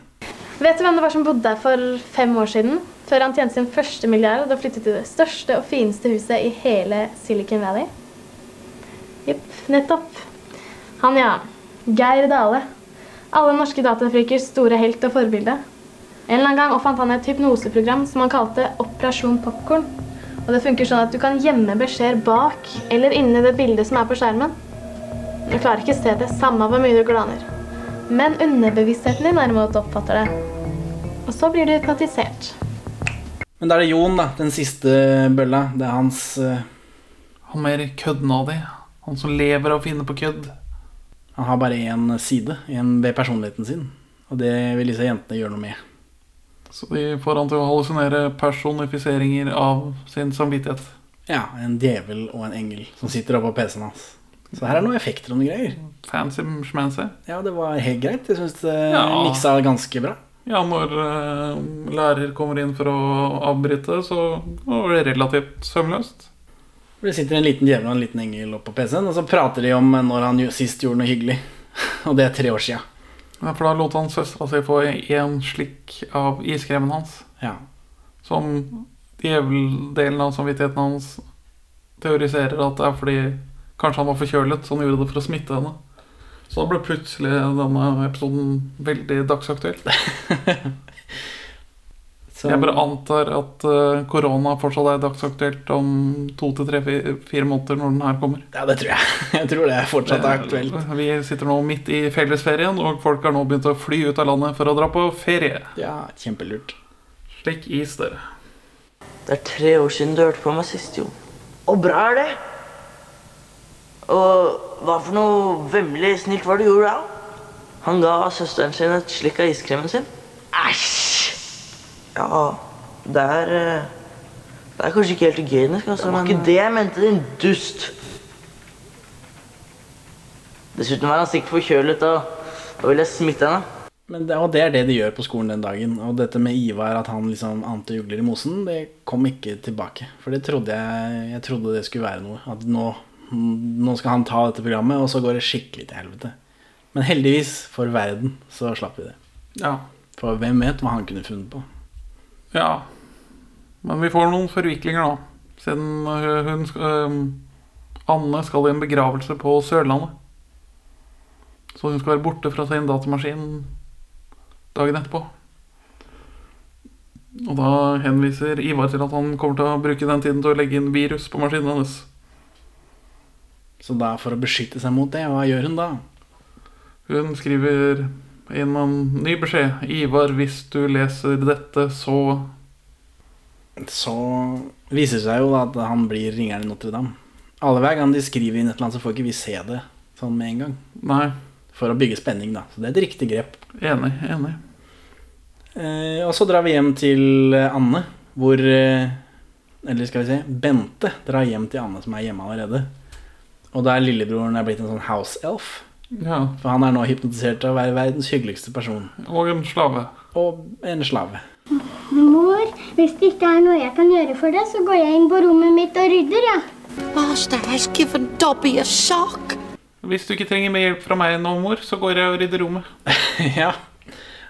Vet du hvem det var som bodde der for fem år siden? Før han tjente sin første milliard og flyttet til det største og fineste huset i hele Silicon Valley? Jepp, nettopp. Han, ja. Geir Dale. Alle norske datafrikers store helt og forbilde. En eller annen gang oppfant han et hypnoseprogram som han kalte Operasjon Popkorn. Og det funker sånn at du kan gjemme beskjeder bak eller inni det bildet som er på skjermen. Du klarer ikke se det, samme hvor mye du glaner. Men underbevisstheten din derimot oppfatter det. Og så blir du hypnotisert. Men da er det Jon, da. Den siste bølla. Det er hans uh... Han mer køddenadig. Han som lever av å finne på kødd. Han har bare én side en ved personligheten sin. Og det vil disse jentene gjøre noe med. Så de får han til å hallusinere personifiseringer av sin samvittighet. Ja, en djevel og en engel som sitter oppå PC-en hans. Så her er noen effekter og noen greier. Fancy schmancy. Ja, det var helt greit. Jeg syns det Ja. miksa ganske bra. Ja, når uh, lærer kommer inn for å avbryte, så var det relativt sømløst. Det sitter en liten djevel og en liten engel oppå PC-en, og så prater de om når han sist gjorde noe hyggelig. Og det er tre år sia. Ja, for da lot han søstera si få én slikk av iskremen hans. Ja. Som djeveldelen av samvittigheten hans teoriserer at det er fordi kanskje han var forkjølet, så han gjorde det for å smitte henne. Så da ble plutselig denne episoden veldig dagsaktuell. Så- Jeg bare antar at eh, korona fortsatt er dagsaktuelt om to til tre, fire måneder når den her kommer. Ja, det tror jeg. Jeg tror det fortsatt er aktuelt. Vi sitter nå midt i fellesferien, og folk har nå begynt å fly ut av landet for å dra på ferie. Ja, kjempelurt. Slik is dere. Det er tre år siden du hørte på meg sist, Jon. Og bra er det. Og hva for noe vemmelig snilt var det du gjorde da? Han ga søsteren sin et slikk av iskremen sin. Æsj! Ja, det er eh, Det er kanskje ikke helt hygienisk, altså, det var ikke det jeg mente, din dust. Dessuten var han sikkert forkjølet, og da ville jeg smitte henne. Men det, og det er det de gjør på skolen den dagen. Og dette med Ivar, at han liksom ante ugler i mosen, det kom ikke tilbake. For det trodde jeg Jeg trodde det skulle være noe. At nå, nå skal han ta dette programmet, og så går det skikkelig til helvete. Men heldigvis for verden så slapp vi det. Ja. For hvem vet hva han kunne funnet på. Ja. Men vi får noen forviklinger nå. Siden øh, hun skal, øhm, Anne skal i en begravelse på Sørlandet. Så hun skal være borte fra sin datamaskin dagen etterpå. Og da henviser Ivar til at han kommer til å bruke den tiden til å legge inn virus på maskinen hennes. Så da, for å beskytte seg mot det, hva gjør hun da? Hun skriver inn en ny beskjed. Ivar, hvis du leser dette, så Så viser det seg jo at han blir ringeren i Notre-Dame. Alle hver gang de skriver inn et eller annet, så får ikke vi se det sånn med en gang. Nei. For å bygge spenning, da. Så det er et riktig grep. Enig. Enig. Eh, og så drar vi hjem til eh, Anne, hvor eh, Eller skal vi si Bente drar hjem til Anne, som er hjemme allerede. Og da er lillebroren er blitt en sånn house elf. Ja. For han er nå hypnotisert til å være verdens hyggeligste person. Og en slave. Og en slave. Mor, hvis det ikke er noe jeg kan gjøre for deg, så går jeg inn på rommet mitt og rydder, ja. Master has given Dobby a sock. Hvis du ikke trenger mer hjelp fra meg nå, mor, så går jeg og rydder rommet. ja.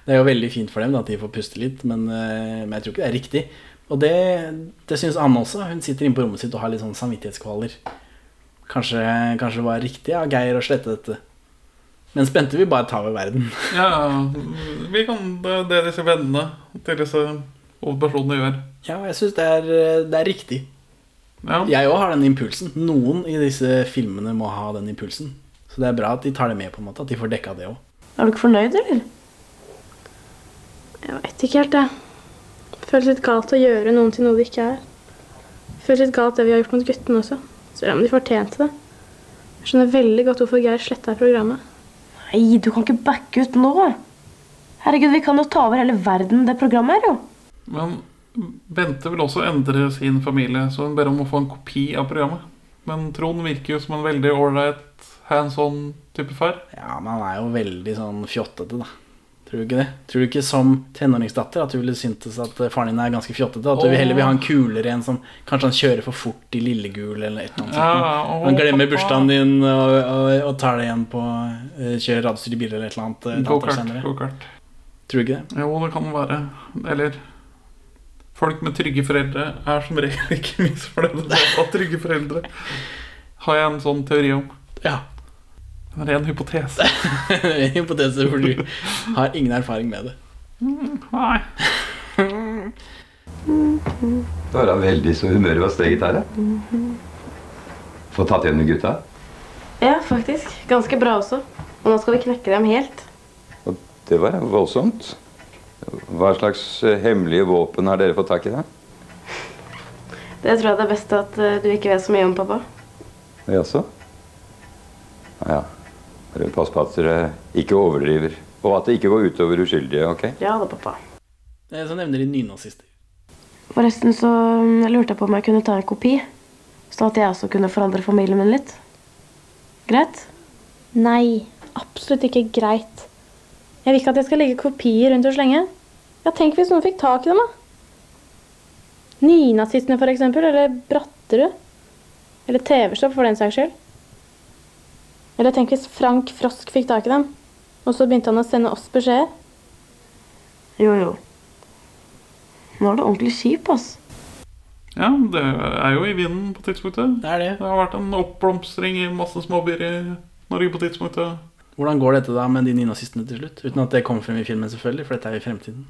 Det er jo veldig fint for dem da, at de får puste litt, men, eh, men jeg tror ikke det er riktig. Og det, det syns Anne også. Hun sitter inne på rommet sitt og har litt sånn samvittighetskvaler. Kanskje, kanskje det var riktig av Geir å slette dette. Men spente vil bare ta over verden. Ja, vi kan det er det disse vennene til disse hovedpersonene gjør. Ja, jeg syns det, er- det er riktig. Jeg òg har den impulsen. Noen i disse filmene må ha den impulsen. Så det er bra at de tar det med, på en måte. At de får dekka det òg. Er du ikke fornøyd, eller? Jeg veit ikke helt, jeg. Føles litt galt å gjøre noen til noe de ikke er. Føles litt galt det vi har gjort mot guttene også. Selv om de fortjente det. Jeg skjønner veldig godt hvorfor Geir sletta programmet. Nei, du kan ikke backe ut nå. Herregud, vi kan jo ta over hele verden, det programmet her, jo. Men Bente vil også endre sin familie, så hun ber om å få en kopi av programmet. Men Trond virker jo som en veldig ålreit, hands on-type far. Ja, men han er jo veldig sånn fjottete, da. Tror du ikke det? Tror du ikke som tenåringsdatter at du ville syntes at faren din er ganske fjottete? At du vil heller vil ha en kulere en som kanskje han kjører for fort i Lillegul eller et eller annet sånt. Han glemmer bursdagen din og, og, og tar det igjen på uh, Kjører radiostyrt bil eller et eller annet. eh, Go-kart. go-kart. Tror du ikke det? Jo, det kan være. Eller Folk med trygge foreldre er som regel ikke misfornøyde ha trygge foreldre. Har jeg en sånn teori om. Ja. Det er en hypotese. en hypotese hvor du har ingen erfaring med det. Mm, Nei. Du har da veldig så humøret var steget her, ja. Få tatt igjen med gutta. Ja, faktisk. Ganske bra også. Og nå skal vi knekke dem helt. Det var voldsomt. Hva slags eh, hemmelige våpen har dere fått tak i, da? Det tror jeg det er best at eh, du ikke vet så mye om, pappa. Jaså? Ja, pass på at dere ikke overdriver. Og at det ikke går utover uskyldige, ok? Ja da, pappa. Så nevner de nynazister. Forresten så lurte jeg på om jeg kunne ta en kopi. Sånn at jeg også kunne forandre familien min litt. Greit? Nei, absolutt ikke greit. Jeg vil ikke at jeg skal legge kopier rundt og slenge. Ja, tenk hvis noen fikk tak i dem, da. Nynazistene, for eksempel. Eller Bratterud. Eller TV-Stopp, for den saks skyld. Eller tenk hvis Frank Frosk fikk tak i dem, og så begynte han å sende oss beskjeder. Jo, jo. Nå er det ordentlig kjipt, ass. Ja, det er jo i vinden på tidspunktet. Det er det. Det har vært en oppblomstring i masse småbyer i Norge på tidspunktet. Hvordan går dette da med de nynazistene til slutt? Uten at det kommer frem i filmen, selvfølgelig, for dette er jo i fremtiden.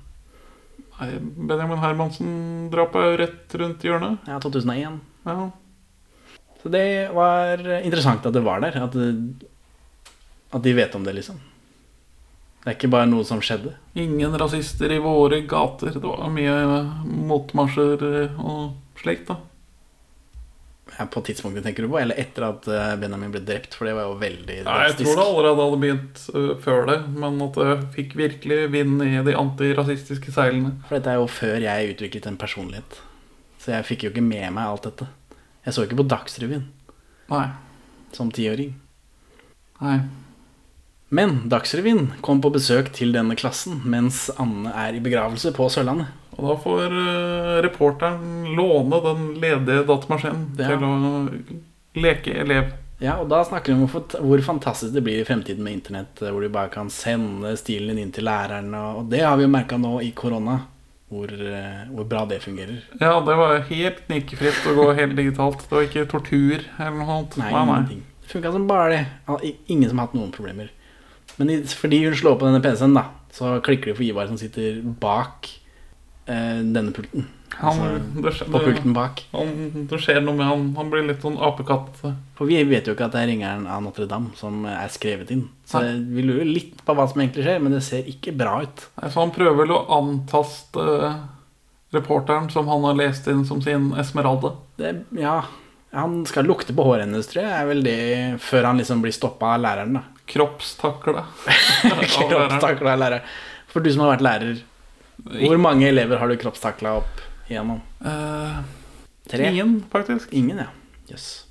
Nei, Benjamin Hermansen-drapet er jo rett rundt hjørnet. Ja, 2001. Ja. Så det var interessant at det var der. At, det, at de vet om det, liksom. Det er ikke bare noe som skjedde. Ingen rasister i våre gater. Det var mye motmarsjer og slikt, da. På tidspunktet, tenker du på? Eller etter at eh, Benjamin ble drept? For det var jo veldig Nei, jeg tror det allerede hadde begynt øh, før det, men at det fikk virkelig vind i de antirasistiske seilene. For dette er jo før jeg utviklet en personlighet. Så jeg fikk jo ikke med meg alt dette. Jeg så ikke på Dagsrevyen Nei. som tiåring. Nei. Men Dagsrevyen kom på besøk til denne klassen mens Anne er i begravelse på Sørlandet. Og da får øh, reporteren låne den ledige datamaskinen Ja. til å leke elev. Ja, og da snakker vi om hvor fant- hvor fantastisk det blir i fremtiden med internett, eh, hvor du bare kan sende stilen din inn til læreren, og og det har vi jo merka nå i korona, hvor, eh, hvor bra det fungerer. Ja, det var helt knirkefritt å gå helt digitalt. Det var ikke tortur eller noe sånt. Nei, ingenting. Det funka som bare det. Ingen som har hatt noen problemer. Men fordi hun slår på denne PC-en, da, så klikker det for Ivar som sitter bak eh, denne pulten. Han, Altså, det, skjer, på pulten bak. Han, det skjer noe med han. Han blir litt sånn apekatt. For vi vet jo ikke at det er ringeren av Notre-Dame som er skrevet inn. Så vi lurer litt på hva som egentlig skjer, men det ser ikke bra ut. Nei, Så han prøver vel å antaste øh, reporteren som han har lest inn som sin Esmeralde. Det, ja, han skal lukte på håret hennes, tror jeg, er vel det før han liksom blir stoppa av læreren, da. Kroppstakle. Kroppstakla av læreren. For du som har vært lærer, hvor mange elever har du kroppstakla opp igjennom? Tre? Ingen, faktisk. Ingen, ja. Jøss.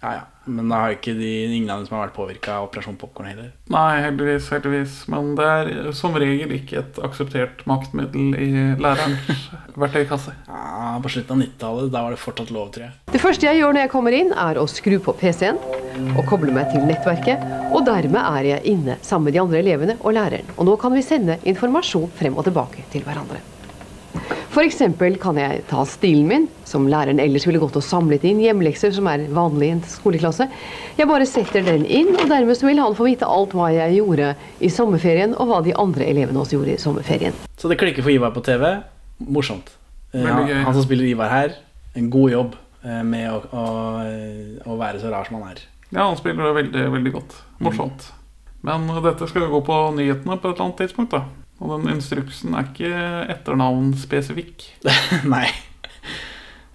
Ja, ja. Men da har ikke de, ingen av dem som har vært påvirka av Operasjon Popkorn heller. Nei, heldigvis, heldigvis. Men det er som regel ikke et akseptert maktmiddel i lærerens verktøykasse. Ja, På slutten av 90-tallet, da var det fortsatt lov, tror jeg. Det første jeg gjør når jeg kommer inn, er å skru på PC-en og koble meg til nettverket. Og dermed er jeg inne sammen med de andre elevene og læreren. Og nå kan vi sende informasjon frem og tilbake til hverandre. F.eks. kan jeg ta stilen min, som læreren ellers ville gått og samlet inn hjemmelekser, som er vanlig i en skoleklasse. Jeg bare setter den inn, og dermed så vil han få vite alt hva jeg gjorde i sommerferien, og hva de andre elevene også gjorde i sommerferien. Så det klikker for Ivar på TV. Morsomt. Eh, Han, han som spiller Ivar her, en god jobb eh, med å, å, å være så rar som han er. Ja, han spiller det veldig, veldig godt. Morsomt. Men dette skal jo gå på nyhetene på et eller annet tidspunkt, da. Og den instruksen er ikke etternavnspesifikk. Nei.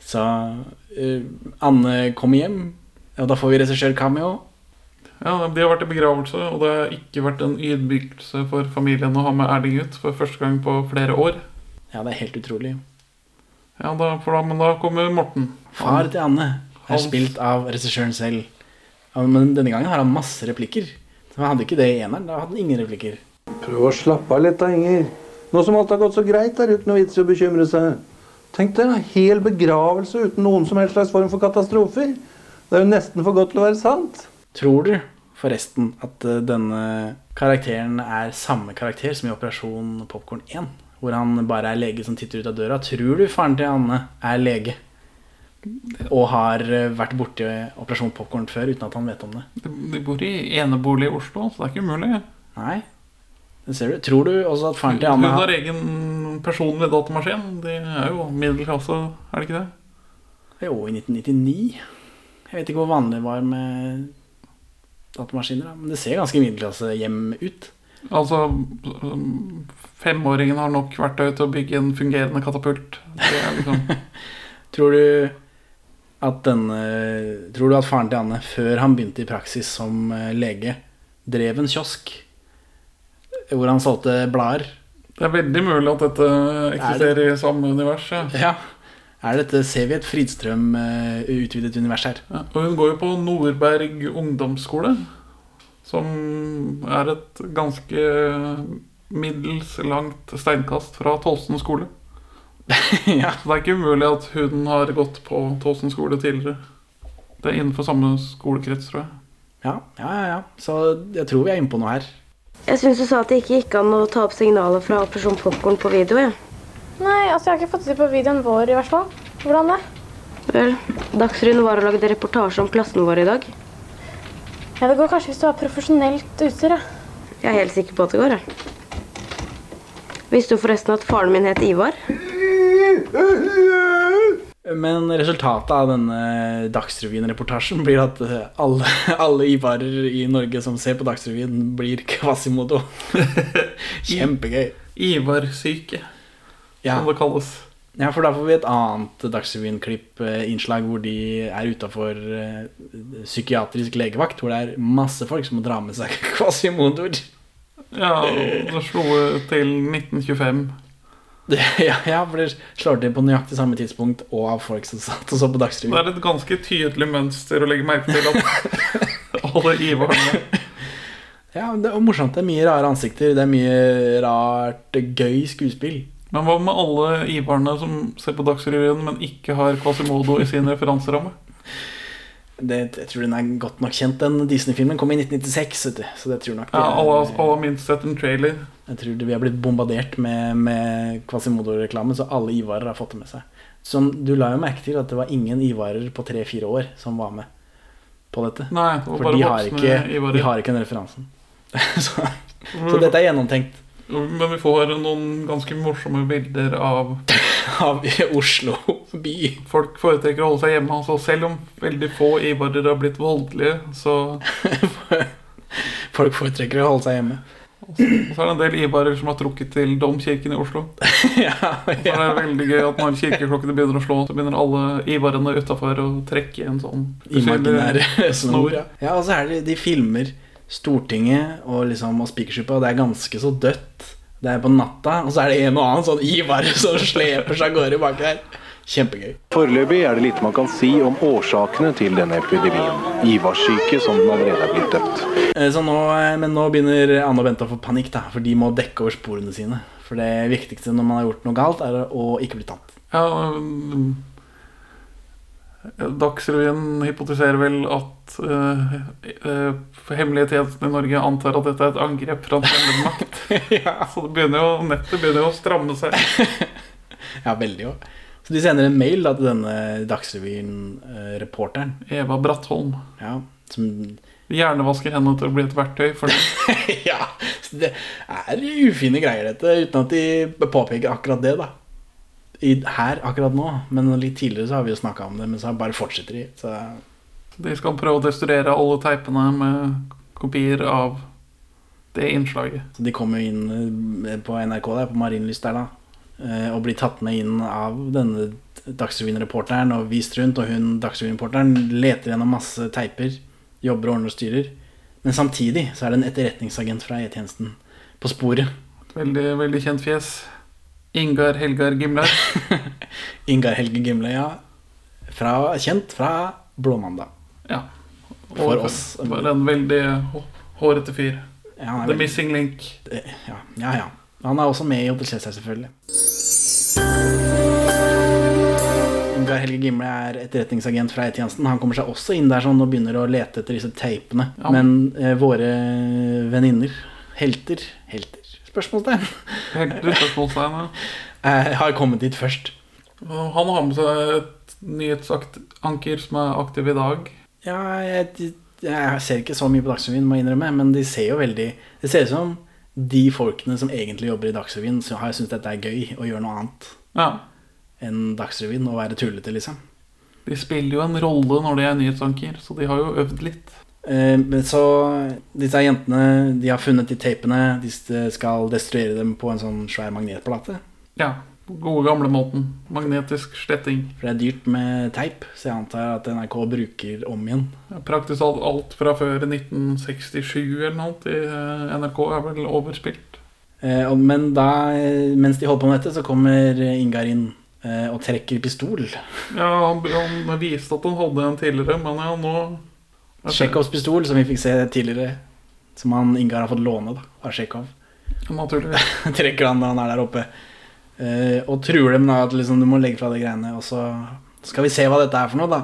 Så uh, Anne kommer hjem, og da får vi regissør-cameo. Ja, De har vært i begravelse, og det har ikke vært en ydmykelse for familien å ha med Erling ut for første gang på flere år. Ja, det er helt utrolig. Ja, da, da, Men da kommer Morten. Far til Anne er Hans. spilt av regissøren selv. Ja, Men denne gangen har han masse replikker. Så han hadde ikke det i eneren. Da hadde han ingen replikker. Prøv å slappe av litt da, Inger. Nå som alt har gått så greit, er det jo ikke noe vits i å bekymre seg. Tenk deg en hel begravelse uten noen som helst slags form for katastrofer. Det er jo nesten for godt til å være sant. Tror du? forresten at eh, denne karakteren er samme karakter som i Operasjon Popkorn 1. Hvor han bare er lege som titter ut av døra. Tror du faren til Anne er lege? Og har eh, vært borti Operasjon Popkorn før uten at han vet om det. De, bor i enebolig i Oslo, så det er ikke umulig. Nei, ser du. Tror du også at faren til Hun Anne har egen personlig datamaskin. De er jo middelklasse, er det ikke det? Jo, i 1999. Jeg vet ikke hvor vanlig det var med datamaskiner, men det ser ganske middelklassehjem ut. Altså, femåringen har nok verktøy til å bygge en fungerende katapult. Det liksom Tror du at denne Tror du at faren til Anne, før han begynte i praksis som eh, lege, drev en kiosk hvor han solgte blader? Det er veldig mulig at dette eksisterer i samme univers. Ja. Ja. Er dette, ser vi et Fridstrøm eh, univers her? Ja, og hun går jo på Nordberg ungdomsskole, som er et ganske middels langt steinkast fra Tolsen skole. Så det er ikke umulig at hun har gått på Tolsen skole tidligere. Det er innenfor samme skolekrets, tror jeg. Ja, ja, ja. ja. Så jeg tror vi er inne på noe her. Jeg syns du sa at det ikke gikk an å ta opp signaler fra Operasjon Popkorn på video. Ja. Nei, altså jeg har ikke fått det på videoen vår i hvert fall. Hvordan det? Vel, Dagsrevyen var og lagde reportasje om klassen vår i dag. Ja, Det går kanskje hvis du har profesjonelt utstyr. Ja. Jeg er helt sikker på at det går. Jeg. Visste du forresten at faren min het Ivar? Men resultatet av denne Dagsrevyen-reportasjen blir at eh, alle, alle Ivarer i Norge som ser på Dagsrevyen, blir Kvasimodo. Kjempegøy. Ivar-syke, Ja. som det kalles. Ja, for da får vi et annet Dagsrevyen-klipp-innslag hvor de er utafor psykiatrisk legevakt, hvor det er masse folk som må dra med seg Quasimodoer. Ja, det slo til 1925. Det, ja, jeg det slår til på nøyaktig samme tidspunkt og av folk som satt og så på Dagsrevyen. Det er et ganske tydelig mønster å legge merke til at alle Ivarene Ja, det er morsomt. Det er mye rare ansikter. Det er mye rart, gøy skuespill. Men hva med alle Ivarene som ser på Dagsrevyen, men ikke har Quasimodo i sin referanseramme? Det, jeg tror den er godt nok kjent. Den Disney-filmen kom i 1996, vet du. Så det tror nok Ja, alle, alle har minst sett en trailer. Jeg tror vi har blitt bombardert med, med Quasimodo-reklame, så alle Ivarer har fått det med seg. Som du la jo merke til at det var ingen Ivarer på tre-fire år som var med på dette. Nei, det For de har, ikke, de har ikke den referansen. så, så dette er gjennomtenkt. Men vi får noen ganske morsomme bilder av Av Oslo by. Folk foretrekker å holde seg hjemme. Altså selv om veldig få Ivarer har blitt voldelige, så Folk foretrekker å holde seg hjemme. Og så er det en del Ivarer som har trukket til Domkirken i Oslo. Og Så er det veldig gøy at når kirkeklokkene begynner å slå, så begynner alle Ivarene utafor å trekke en sånn Imaginær snor. Ja. ja, og så er det de filmer Stortinget og, liksom, og Spikersuppa, og det er ganske så dødt. Det er på natta, og så er det en og annen sånn Ivar som sleper seg av gårde bak her. Kjempegøy. Foreløpig er det lite man kan si om årsakene til denne epidemien. Ivarssyke, som den allerede er blitt døpt. Eh, Så nå, eh, men nå begynner Anne og Bente å få panikk, da, for de må dekke over sporene sine. For det viktigste når man har gjort noe galt, er å ikke bli tatt. Ja, um, Dagsrevyen hypotiserer vel at uh, uh, hemmelige i Norge antar at dette er et angrep fra fremmed makt. Så det begynner jo, nettet begynner jo å stramme seg. Ja, veldig òg. Så de sender en mail da, til denne Dagsrevyen-reporteren. Eva Brattholm. Ja, som Hjernevasker henne til å bli et verktøy for det. ja, så det er ufine greier, dette, uten at de påpeker akkurat det, da. I, her akkurat nå, men litt tidligere så har vi jo snakka om det, men så bare fortsetter de. Så De skal prøve å destruere alle teipene med kopier av det innslaget. Så de kommer jo inn eh, på NRK der, på Marienlyst der da eh, Og blir tatt med inn av denne Dagsrevyen-reporteren Og vist rundt Og hun Dagsrevyen-reporteren leter gjennom masse teiper Jobber og ordner og styrer Men samtidig så er det en etterretningsagent fra E-tjenesten På sporet Veldig, veldig kjent fjes. Ingar Helgar Gimler. Ingar Helge Gimle, ja fra, Kjent fra Blåmandag Ja. For Og oss Bare en veldig hå- hårete fyr. Ja, The veldig- Missing Link. Ja, ja, ja Han er også med i Hotel Cæsar selvfølgelig Ingar Helge Gimle er etterretningsagent fra E-tjenesten. Han kommer seg også inn der sånn og begynner å lete etter disse teipene. Ja. Men eh, våre venninner, helter Helter? Spørsmålstegn. Helter, spørsmålstegn, ja. eh, har kommet dit først. Han har med seg et nyhetsanker som er aktiv i dag. Ja, jeg, jeg ser ikke så mye på Dagsrevyen, må jeg innrømme, men de ser jo veldig Det ser ut som de folkene som egentlig jobber i Dagsrevyen, så har syntes dette er gøy å gjøre noe annet Ja. enn Dagsrevyen og være tullete, liksom. De spiller jo en rolle når de er nyhetsanker, så de har jo øvd litt. Eh, så disse jentene, de har funnet de tapene, de skal destruere dem på en sånn svær magnetplate. Ja, gode gamle måten. Magnetisk sletting. For det er dyrt med teip, så jeg antar at NRK bruker om igjen. Praktisk talt alt fra før 1967 eller noe til eh, NRK er vel overspilt. Eh, Men da, eh, mens de holder på med dette, så kommer Ingar inn eh, og trekker pistol. Ja, han, han viste at han hadde en tidligere, men ja, nå Tsjekhovs pistol, som vi fikk se tidligere. Som han Ingar har fått låne da, av Tsjekhov. Naturligvis. trekker han da han er der oppe. Eh, og truer dem da at liksom, du må legge fra deg greiene. Og så skal vi se hva dette er for noe, da.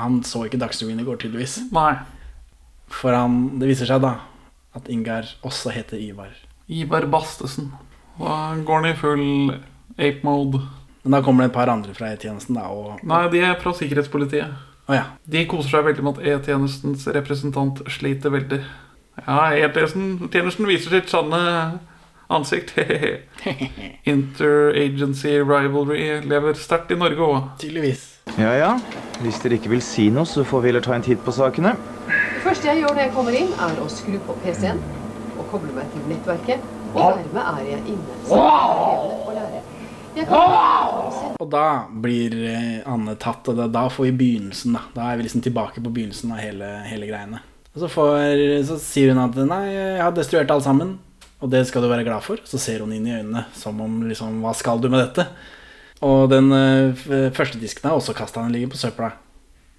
Han så ikke Dagsrevyen i går, tydeligvis. Nei. For han, det viser seg da at Ingar også heter Ivar. Ivar Bastesen. Da går han i full ape mode. Men da kommer det et par andre fra E-tjenesten, da. Og, Nei, de er fra sikkerhetspolitiet. Oh, ja. De koser seg veldig med at E-tjenestens representant sliter veldig. Ja, E-tjenesten tjenesten viser sitt sanne ansikt. Interagency rivalry lever sterkt i Norge òg. Tydeligvis. Ja ja. Hvis dere ikke vil si noe, så får vi heller ta en titt på sakene. Det første jeg gjør når jeg kommer inn, er å skru på PC-en og koble meg til nettverket. Og dermed er jeg inne. Jeg kan og da blir eh, Anne tatt, og da, da får vi begynnelsen, da. Da er vi liksom tilbake på begynnelsen av hele, hele greiene. Og så, får, så sier hun at nei, jeg har destruert alt sammen, og det skal du være glad for. Så ser hun inn i øynene som om liksom, hva skal du med dette? Og den uh, første disken er også kasta, den ligger på søpla.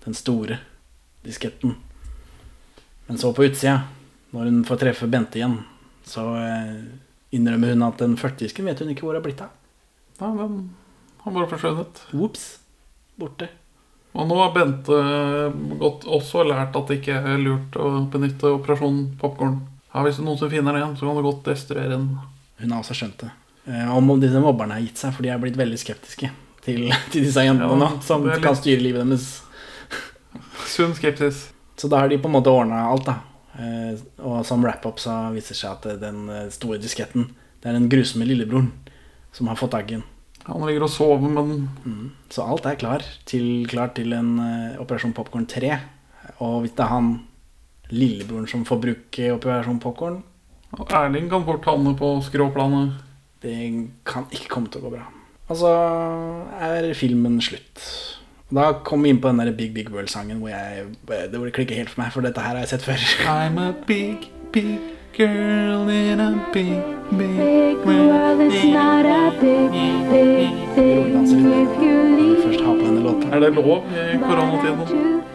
Den store disketten. Men så på utsida, når hun får treffe Bente igjen, så uh, innrømmer hun at den første disken vet hun ikke hvor er blitt av. Nei, den har bare forsvunnet. Ops. Borte. Og nå har Bente gått, også lært at det ikke er lurt å benytte Operasjon Popkorn. Ja, hvis det er noen som finner den, så kan du godt destruere den. Hun har også skjønt det. Eh, Om disse mobberne har gitt seg, for de er blitt veldig skeptiske til, til disse jentene Ja, nå, som litt- kan styre livet deres. Sunn skepsis. Så da har de på en måte ordna alt, da. Eh, Og som wrap-up så viser det seg at den eh, store disketten, det er den grusomme lillebroren som har fått tak i den. Han ligger og sover med den. Mm. Så alt er klar til, klar til en uh, Operasjon Popkorn 3. Og hvis det er han lillebroren som får bruke oppi her som Popkorn Og Erling kan fort havne på skråplanet. Det kan ikke komme til å gå bra. Og så er filmen slutt. Da kom vi inn på den der Big Big World-sangen hvor jeg, det klikker helt for meg, for dette her har jeg sett før. I'm a big, big girl in a big, big Big world, it's not a big, big thing if you leave. Er det lov i koronatiden?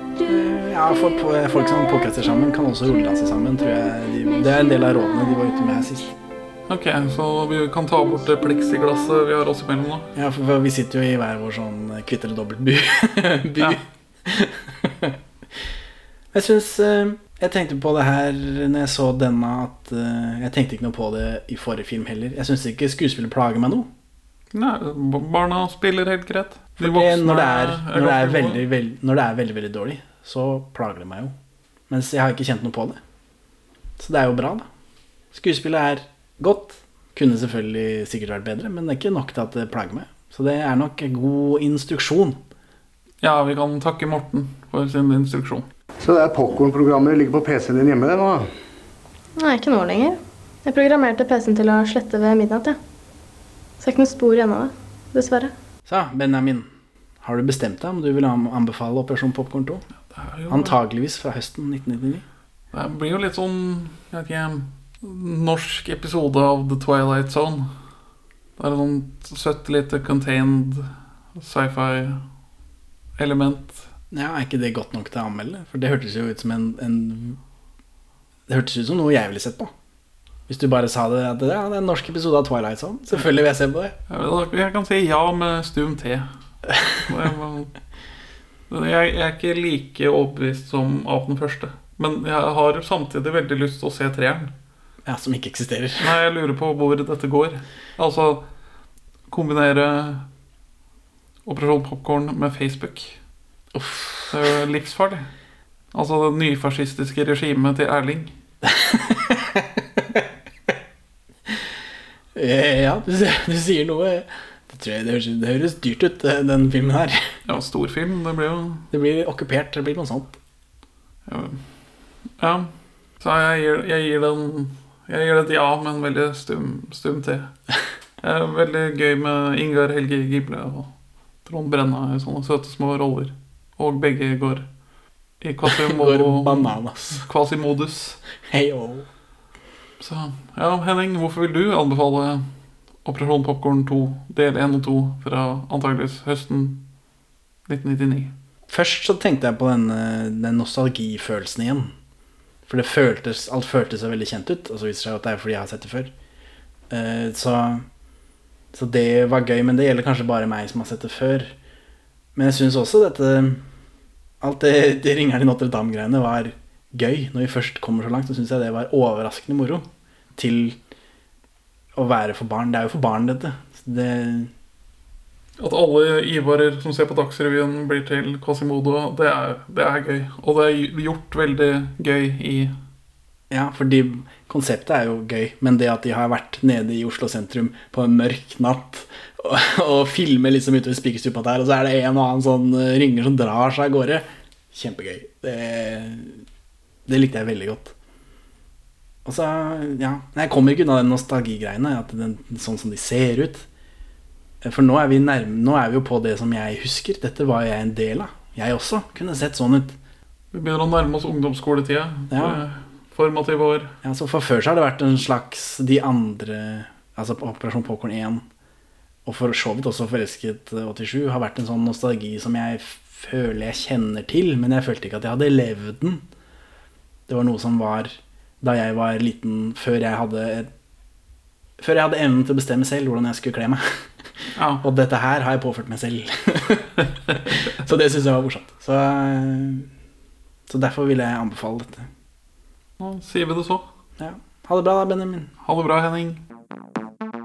Ja, for folk som podcaster sammen, kan også rulledanse sammen. Tror jeg de, det er en del av rådene de var ute med her sist. Ok, så vi kan ta bort det pleksiglasset vi har oss imellom da? Ja, for, for vi sitter jo i hver vår sånn kvitt eller dobbelt by. by. jeg syns Jeg tenkte på det her når jeg så denne, at eh, jeg tenkte ikke noe på det i forrige film heller. Jeg syns ikke skuespillet plager meg noe. Nei, barna spiller helt greit. De voksne når, det er, når, det er ganske veldig, når det er veldig, veldig dårlig, så plager det meg jo. Mens jeg har ikke kjent noe på det. Så det er jo bra, da. Skuespillet er godt. Kunne selvfølgelig sikkert vært bedre, men det er ikke nok til at det plager meg. Så det er nok god instruksjon. Ja, vi kan takke Morten for sin instruksjon. Så det er popkornprogrammet ligger på PC-en din hjemme nå? Nei, ikke nå lenger. Jeg programmerte PC-en til å slette ved midnatt, jeg. Så det er ikke noe spor igjen av det. Dessverre. Så, Benjamin. Har du bestemt deg om du vil anbefale Operasjon Popkorn 2? Antageligvis fra høsten 1999. Det blir jo litt sånn jeg vet ikke, norsk episode av The Twilight Zone. Det er et sånt søtt lite contained sci-fi-element. Ja, Er ikke det godt nok til å anmelde? For det hørtes jo ut som en, en Det hørtes ut som noe jeg ville sett på. Hvis du bare sa det at det er en norsk episode av Twilight Zone. Selvfølgelig vil jeg se på det. Jeg, vet, jeg kan si ja med stum T. Må- jeg, jeg er ikke like overbevist som av den første. Men jeg har samtidig veldig lyst til å se treeren. Ja, Som ikke eksisterer. Nei, jeg lurer på hvor dette går. Altså kombinere Operasjon Popkorn med Facebook. Uff. Det er jo livsfarlig. Altså det nyfascistiske regimet til Erling. Eh, Ja, du, du sier noe tror det, høres, det høres dyrt ut, eh, den filmen her. Ja, stor film. Det blir jo Det blir okkupert. Det blir noe sånt. Ja. ja. Så jeg gir, jeg gir den Jeg gir det et ja, men veldig stum, stum til. Veldig gøy med Ingar Helge Gible og Trond Brenna i sånne søte små roller. Og begge går i kvasimodus. Hei, oh. Så ja, Henning, hvorfor vil du anbefale Operasjon Popkorn 2 del 1 og 2 fra antageligvis høsten 1999? Først så tenkte jeg på den, eh, den nostalgifølelsen igjen. For det føltes, alt føltes så veldig kjent ut. Og så viser det seg at det er fordi jeg har sett det før. Eh, Så, så det var gøy, men det gjelder kanskje bare meg som har sett det før. Men jeg syns også dette Alt det, det Ringeren i Notre-Dame-greiene var gøy. Når vi først kommer så langt, så syns jeg det var overraskende moro. Til å være for barn. Det er jo for barn, dette. Det, At alle Ivarer som ser på Dagsrevyen, blir til Quasimodo, det er, det er gøy. Og det er gjort veldig gøy i Ja, fordi konseptet er jo gøy, men det at de har vært nede i Oslo sentrum på en mørk natt og, og filmer liksom ute ved Spikerstupa der, og så er det en og annen sånn eh, ringer som drar seg av gårde. Kjempegøy. Det, det likte jeg veldig godt. Og så, ja Jeg kommer ikke unna den nostalgigreiene, at den, sånn som de ser ut. For nå er, vi nærme, nå er vi jo på det som jeg husker. Dette var jeg en del av. Jeg også kunne sett sånn ut. Vi begynner å nærme oss ungdomsskoletida. Ja. Formative år. Ja, så For før så har det vært en slags De andre Altså Operasjon Popkorn 1 og for så vidt også Forelsket 87 har vært en sånn nostalgi som jeg føler jeg kjenner til, men jeg følte ikke at jeg hadde levd den. Det var noe som var da jeg var liten, før jeg hadde Før jeg hadde evnen til å bestemme selv hvordan jeg skulle kle meg. Og dette her har jeg påført meg selv. så det syns jeg var morsomt. Så, så derfor vil jeg anbefale dette. Nå sier vi det så. Ja. Ha det bra, da, Benjamin. Ha det bra, Henning.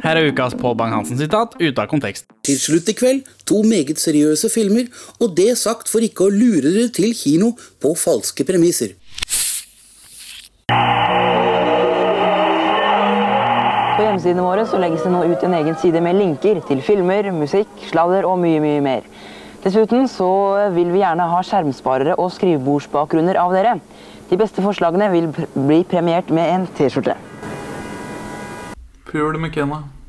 Her er ukas Pål Bang-Hansen-sitat ute av kontekst. Til slutt i kveld to meget seriøse filmer, og det sagt for ikke å lure dere til kino på falske premisser. På hjemmesidene våre så legges det nå ut en egen side med linker til filmer, musikk, sladder og mye, mye mer. Dessuten så vil vi gjerne ha skjermsparere og skrivebordsbakgrunner av dere. De beste forslagene vil bli premiert med en T-skjorte. Pul McKenna.